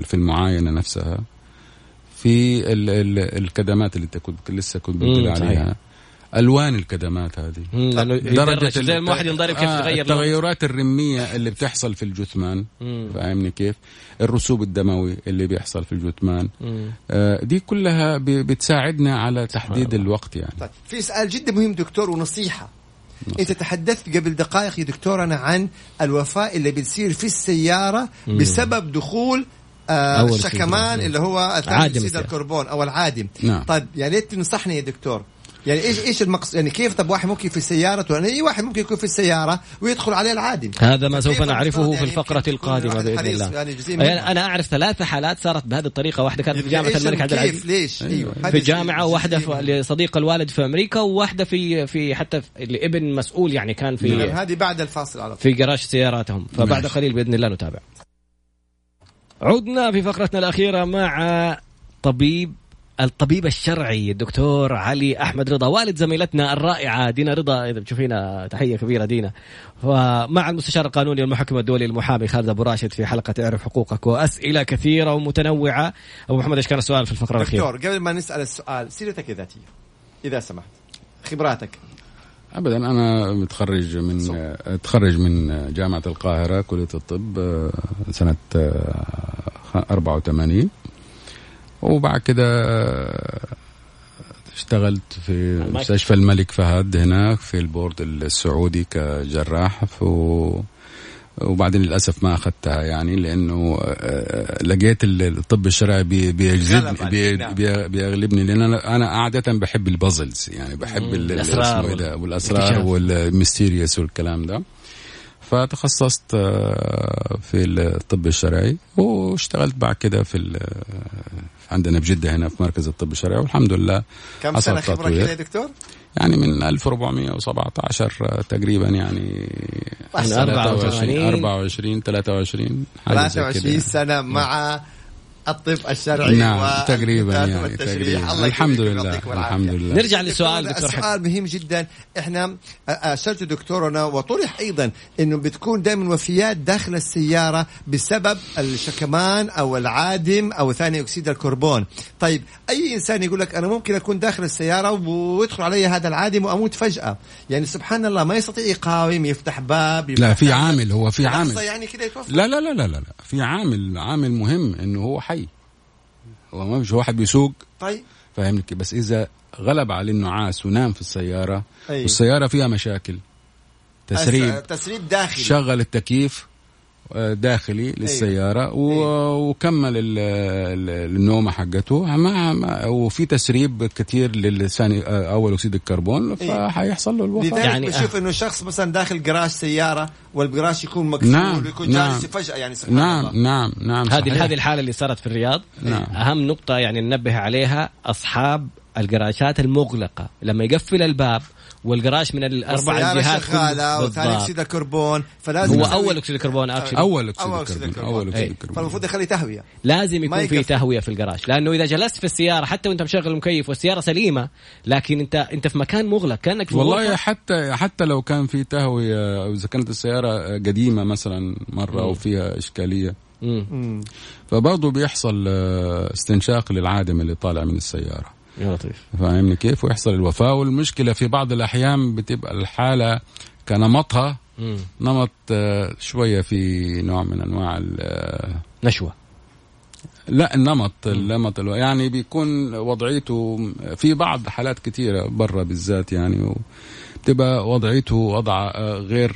في المعاينة نفسها في ال ال الكدمات اللي انت كنت لسه كنت بتقول صحيح. عليها ألوان الكدمات هذه درجة زي ما واحد ينضرب كيف آه، يتغير لونه. التغيرات الرمية اللي بتحصل في الجثمان. فاهمني كيف الرسوب الدموي اللي بيحصل في الجثمان. آه، دي كلها بتساعدنا على تحديد. الوقت يعني طيب في سؤال جدا مهم دكتور ونصيحة أنت تحدثت قبل دقائق يا دكتورنا عن الوفاة اللي بتصير في السيارة بسبب دخول آه الشكمان. اللي هو ثاني اكسيد. الكربون أو العادم نعم. طيب يا ريت تنصحني يا دكتور يعني إيش إيش المقصد يعني كيف طب واحد ممكن في سيارته يعني أي واحد ممكن يكون في السيارة ويدخل عليه العادم هذا ما سوف نعرفه في يعني القادمة الواحد بإذن حريص الله. يعني. يعني أنا أعرف ثلاث حالات صارت بهذه الطريقة واحدة كانت في جامعة إيش الملك عبد العزيز. ليش؟ أيوه. في جامعة وواحدة في- لصديق الوالد في أمريكا وواحدة في في حتى في لابن مسؤول يعني كان نعم، في هذه بعد الفاصل على في جراج سياراتهم. فبعد ماشي. قليل بإذن الله نتابع. عدنا في فقرتنا الأخيرة مع طبيب الطبيب الشرعي الدكتور علي أحمد رضا والد زميلتنا الرائعة دينا رضا إذا بتشوفينا تحية كبيرة دينا. ومع المستشار القانوني والمحكم الدولي المحامي خالد أبو راشد في حلقة اعرف حقوقك وأسئلة كثيرة ومتنوعة. أبو محمد إيش كان السؤال في الفقرة الأخيرة؟ دكتور قبل ما نسأل السؤال سيرتك الذاتيه إذا سمحت خبراتك. ابدا أنا متخرج من أتخرج من جامعة القاهرة كلية الطب آه، سنة آه، 84 وبعد كده اشتغلت في مستشفى الملك فهد هناك في البورد السعودي كجراح وبعدين للأسف ما أخذتها يعني لأنه آه، لقيت الطب الشرعي بيجذبني نعم. بي- بيغلبني لأن أنا أنا عادة بحب ال puzzles يعني بحب ال- ال- الأسرار اسمه إيه والأسرار اكتشاف. وال mysterious والكلام ده فتخصصت آه، في الطب الشرعي واشتغلت بعد كده في ال- عندنا بجدة هنا في مركز الطب الشرعي والحمد لله كم خبرة تطوير. كده يا دكتور؟ يعني من 1417 تقريبا يعني من 84. 24 23 حاجة زي 23 كده. سنة مع الطب الشرعي نعم تقريبا يعني. تقريبا. الله الحمد لله. الحمد لله. نرجع للسؤال دكتور، السؤال مهم جدا. إحنا ارسلت دكتورنا وطرح أيضا إنه بتكون دائما وفيات داخل السيارة بسبب الشكمان أو العادم أو ثاني أكسيد الكربون. طيب أي إنسان يقول لك أنا ممكن أكون داخل السيارة ويدخل علي هذا العادم وأموت فجأة؟ يعني سبحان الله ما يستطيع يقاوم يفتح باب يفتح لا في. عامل هو في عامل. يعني كده يتوفى. لا لا لا لا لا لا. في عامل عامل مهم إنه هو حي. هو ما مش واحد بيسوق. طيب. فاهمني؟ بس إذا غلب عليه النعاس ونام في السيارة أيوة. والسيارة فيها مشاكل. تسريب. تسريب داخلي. شغل التكييف. داخلي للسيارة و... وكمل ال... ال- النومة حقته مع وفي تسريب كثير للثاني أول أكسيد الكربون إيه. فحيحصل له الوفاة لذلك يعني بشوف. إنه شخص مثلا داخل جراج سيارة والجراج يكون مقفول نعم، ويكون نعم. جالس فجاه يعني سبحان نعم الله نعم نعم هذه. هذه الحالة اللي صارت في الرياض نعم. أهم نقطة يعني ننبه عليها أصحاب الجراجات المغلقة لما يقفل الباب والجراج من الاربع الجهات شغالة وثاني. أكسيد الكربون فلازم هو أول أكسيد الكربون actually أول أكسيد أول أكسيد الكربون أكسيد إيه. الكربون فالمفروض يخلي تهوية لازم يكون في. تهوية في الجراج لأنه إذا جلست في السيارة حتى وأنت مشغل المكيف والسيارة سليمة لكن انت أنت في مكان مغلق كأنك في والله غرفة. حتى حتى لو كان في تهوية أو إذا كانت السيارة قديمة مثلا مرة أو فيها إشكالية مم. فبرضه بيحصل آه، استنشاق للعادم اللي طالع من السيارة يا لطيف. فاهمني كيف؟ ويحصل الوفاة. والمشكلة في بعض الأحيان بتبقى الحالة كنمطها مم. نمط آه، شوية في نوع من أنواع ال- آه، نشوة. لا النمط النمط يعني بيكون وضعيته في بعض حالات كثيرة برا بالذات يعني بتبقى وضعيته وضع آه، غير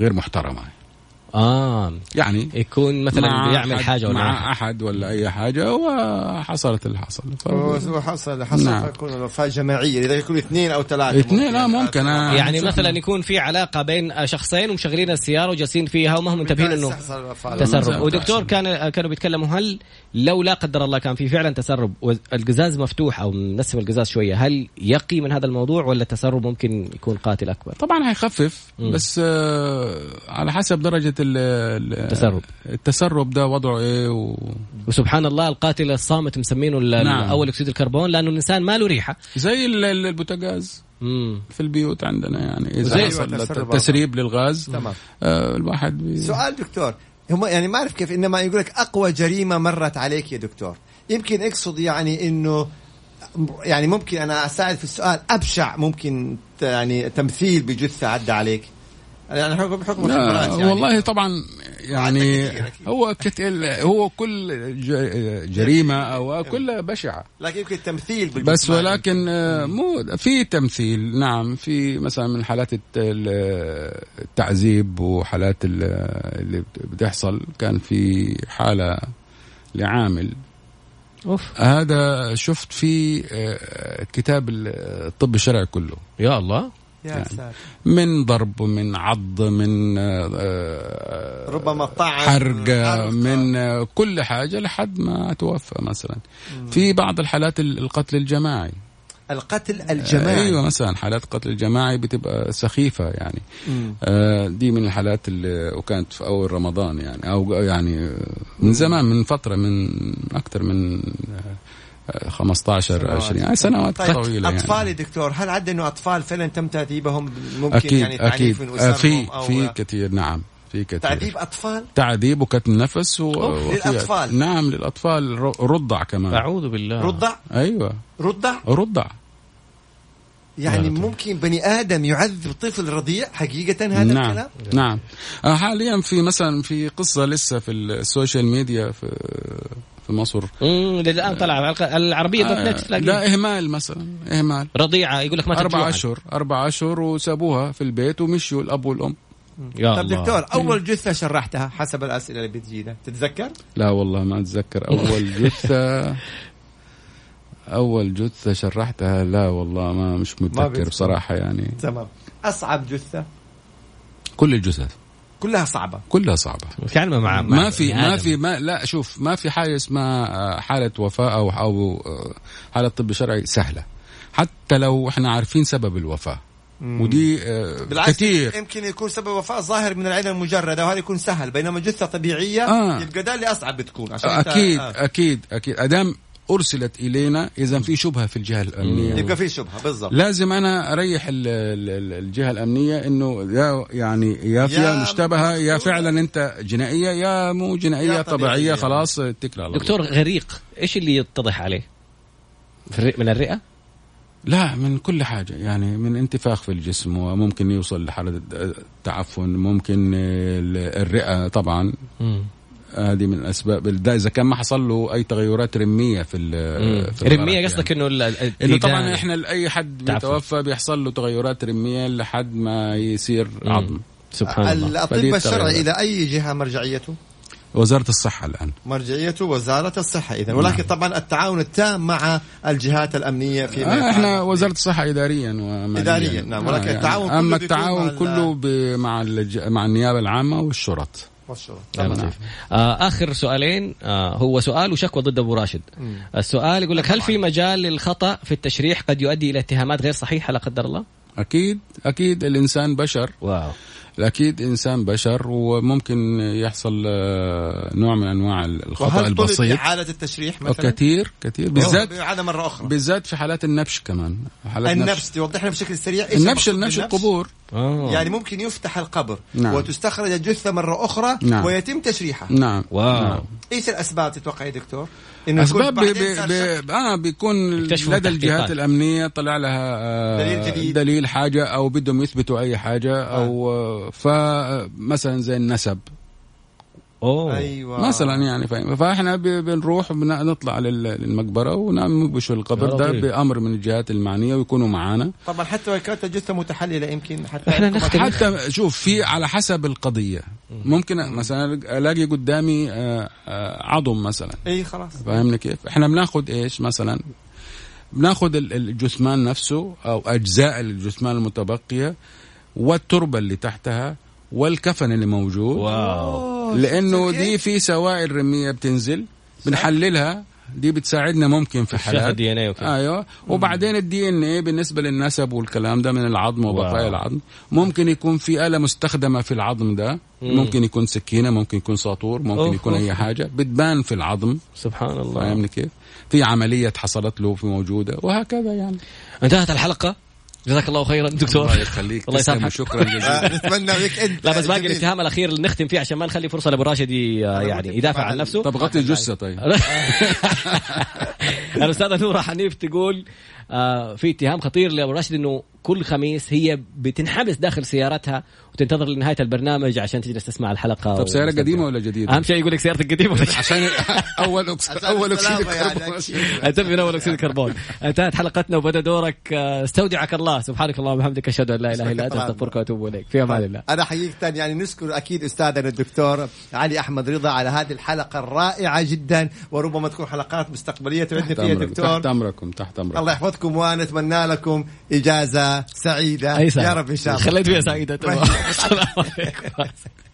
غير محترمة. آه يعني يكون مثلا مع بيعمل أحد- حاجة ولا مع. أحد ولا أي حاجة وحصلت اللي حصل وحصل حصل نعم. تكون الوفاه جماعية إذا يكون اثنين أو ثلاثة اثنين آه ممكن آه. يعني شفنا. مثلا يكون في علاقة بين شخصين ومشغلين السيارة وجالسين فيها وما هم منتبهين إنه. تسرب. ودكتور كان كانوا بيتكلموا هل لو لا قدر الله كان في فعلا تسرب والقزاز مفتوح أو منسم القزاز شوية هل يقي من هذا الموضوع ولا التسرب ممكن يكون قاتل أكبر؟ طبعا هيخفف مم. بس آه على حسب درجة ال- ال- التسرب. التسرب ده وضعه إيه و... وسبحان الله القاتل الصامت مسمينه نعم. أول أكسيد الكربون لأنه الإنسان ما له ريحة زي ال- ال- البوتاجاز مم. في البيوت عندنا يعني إذا زي حصل تسريب للغاز تمام آه الواحد بي... سؤال دكتور هم يعني ما أعرف كيف إنما يقول لك أقوى جريمة مرت عليك يا دكتور. يمكن أقصد يعني إنه يعني ممكن أنا أساعد في السؤال أبشع ممكن يعني تمثيل بجثة عدى عليك. يعني حكم الخبرات يعني. والله طبعا يعني. هو كتير هو كل ج- جريمة أو كلها بشعة. لكن يمكن التمثيل بس. ولكن آه، مو في تمثيل نعم في مثلا من حالات الت- ال- التعذيب وحالات ال- اللي بتحصل كان في حالة لعامل. أوف. هذا شفت في آه، كتاب الطب الشرعي كله. يا الله. يا يعني. ساتر من ضرب من عض من آه، آه، ربما طعن حرق حرق. من آه، كل حاجة لحد ما توفى مثلا في بعض الحالات ال- القتل الجماعي القتل الجماعي أيوه مثلا حالات قتل الجماعي بتبقى سخيفة يعني مم. آه، دي من الحالات اللي وكانت في أول رمضان يعني أو يعني من زمان من فترة من أكثر من آه، 15 سنوات. 20 يعني سنوات طيب طويله اطفال يعني. يا دكتور هل عد إنه أطفال فعلا تم تأديبهم؟ ممكن أكيد يعني أكيد. من آه، في أو في كثير نعم في كثير. تعذيب أطفال؟ تعذيب وكتم نفس و... للأطفال. نعم للأطفال. ر- رضع كمان. أعوذ بالله. رضع؟ أيوه. رضع؟ رضع. يعني لا. ممكن بني آدم يعذب طفل رضيع؟ حقيقة هذا نعم الكلام؟ نعم. آه، حاليا في مثلا في قصة لسه في ال social media في في مصر. امم الآن طلع العربيه دوت نت آه، تلاقيه لا إهمال مثلا إهمال. رضيعة يقول لك ما أربع. أشهر أربع أشهر وسابوها في البيت ومشوا الأب والأم. يا طب الله. دكتور أول جثة شرحتها حسب الأسئلة اللي بتجينا تتذكر؟ لا والله ما أتذكر. أول جثة أول جثة شرحتها لا والله ما مش. متذكر بصراحة يعني. تمام. أصعب جثة؟ كل الجثث. كلها صعبة. كلها صعبة. كلمة مع مع ما في ما. في ما لا شوف ما في حاجة اسمها آه، حالة وفاة أو أو آه، حالة طب شرعي سهلة. حتى لو إحنا عارفين سبب الوفاة. ودي آه، بالعكس كثير. يمكن يكون سبب وفاة ظاهر من العين المجردة وهذا يكون سهل. بينما جثة طبيعية آه. يبقى ده اللي أصعب بتكون. عشان أكيد آه. أكيد أكيد. أدام أرسلت إلينا إذا في شبهة في الجهة الأمنية يبقى في شبهة بالضبط لازم أنا أريح ال- ال- ال- الجهة الأمنية إنه يا يعني يا فيها يا مشتبهة يا. فعلا أنت جنائية يا مو يا جنائيه طبيعية. طبيعية خلاص اتكل على الله دكتور غريق إيش اللي يتضح عليه؟ من الرئة؟ لا من كل حاجة يعني من انتفاخ في الجسم وممكن يوصل لحالة تعفن ممكن الرئة طبعا هذه من الأسباب ده إذا كان ما حصل له أي تغيرات رمية في, ال- في رمية قصدك يعني. إنه إنه طبعا. إحنا أي حد. بيتوفى بيحصل له تغيرات رمية لحد ما يصير مم. عظم سبحان الله الطب فدي الشرعي. إلى أي جهة مرجعيته؟ وزارة الصحة الآن مرجعيته وزارة الصحة اذا ولكن طبعا التعاون التام مع الجهات الأمنية في آه إحنا وزارة الصحة اداريا وماليا إداريا، نعم، ولكن التعاون كله اما بيكون التعاون مع ال- كله مع الج- مع النيابة العامة والشرط والشرط. نعم. آه آخر سؤالين. آه هو سؤال وشكوى ضد أبو راشد. السؤال يقول لك هل في مجال للخطأ في التشريح قد يؤدي إلى اتهامات غير صحيحة لا قدر الله؟ أكيد أكيد الإنسان بشر. واو. أكيد إنسان بشر وممكن يحصل آه، نوع من أنواع الخطأ البسيط. إعادة التشريح مثلا؟ كثير كثير. بالذات إعادة مرة أخرى. بالذات في حالات النبش كمان. حالات النبش توضح لنا بشكل سريع إيش النبش النبش؟ القبور. آه. يعني ممكن يفتح القبر نعم. وتستخرج الجثه مرة أخرى نعم. ويتم تشريحها نعم wow نعم. إيش الأسباب تتوقع يا دكتور؟ أسباب بعدين بي بي. بي آه بيكون لدى الجهات. الأمنية طلع لها آه دليل جديد. دليل حاجة أو بدهم يثبتوا أي حاجة أو آه فمثلا زي النسب أوه. أيوه. مثلا يعني فاهم. فإحنا بنروح بن- نطلع لل- للمقبرة وننبشوا القبر ده. بأمر من الجهات المعنية ويكونوا معانا. طبعا حتى لو كانت الجثة متحللة يمكن حتى إحنا نختم. حتى شوف في على حسب القضية. ممكن مثلا ألاقي قدامي آه، آه، عظم مثلا. إي خلاص. فاهمني كيف؟ إحنا بناخذ إيش مثلا؟ بناخذ ال- الجثمان نفسه أو أجزاء الجثمان المتبقية والتربة اللي تحتها والكفن اللي موجود. واو. لأنه دي؟ في سوائل رمية بتنزل بنحللها دي بتساعدنا ممكن في حالات دي إن اي وكذا أيوه وبعدين الدي إن إيه بالنسبة للنسب والكلام ده من العظم وبقايا. العظم ممكن يكون في آلة مستخدمة في العظم ده مم. ممكن يكون سكينة ممكن يكون ساطور ممكن أوف، يكون أوف. اي حاجة بتبان في العظم سبحان الله فاهمني كيف؟ في عملية حصلت له في موجودة وهكذا يعني انتهت الحلقة جزاك الله خيرا دكتور. الله يخليك. الله يسامحك. شكرا جزيلا. نتمنى بك أنت لا بس باقي. الاتهام الأخير اللي نختم فيه عشان ما نخلي فرصة لأبو راشد يعني يدافع عن نفسه. طب غطي الجثة طيب. الأستاذة نورة حنيف تقول في اتهام خطير لأبو راشد إنه كل خميس هي بتنحبس داخل سيارتها وتنتظر لنهاية البرنامج عشان تجلس تسمع الحلقة طب سيارة. قديمة ولا جديدة؟ أهم شيء يقول لك سيارتك قديمة ولا عشان أول أكس... أول أكسيد يعني. الكربون. أكيد. انت من أول أكسيد الكربون. انتهت حلقتنا وبدأ دورك. آه، استودعك الله. سبحانك اللهم وبحمدك. أشهد أن لا إله إلا أنت. أستغفرك وأتوب إليك. في أمان الله. أنا حقيقة يعني نشكر أكيد أستاذنا الدكتور علي أحمد رضا على هذه الحلقة الرائعة جدا وربما تكون حلقات مستقبلية تعدنا فيها دكتور. تحت أمركم. تحت أمركم. الله يحفظكم. ونتمنى لكم إجازة سعيدة. أي. يا رب إن شاء الله. خليت فيها سعيدة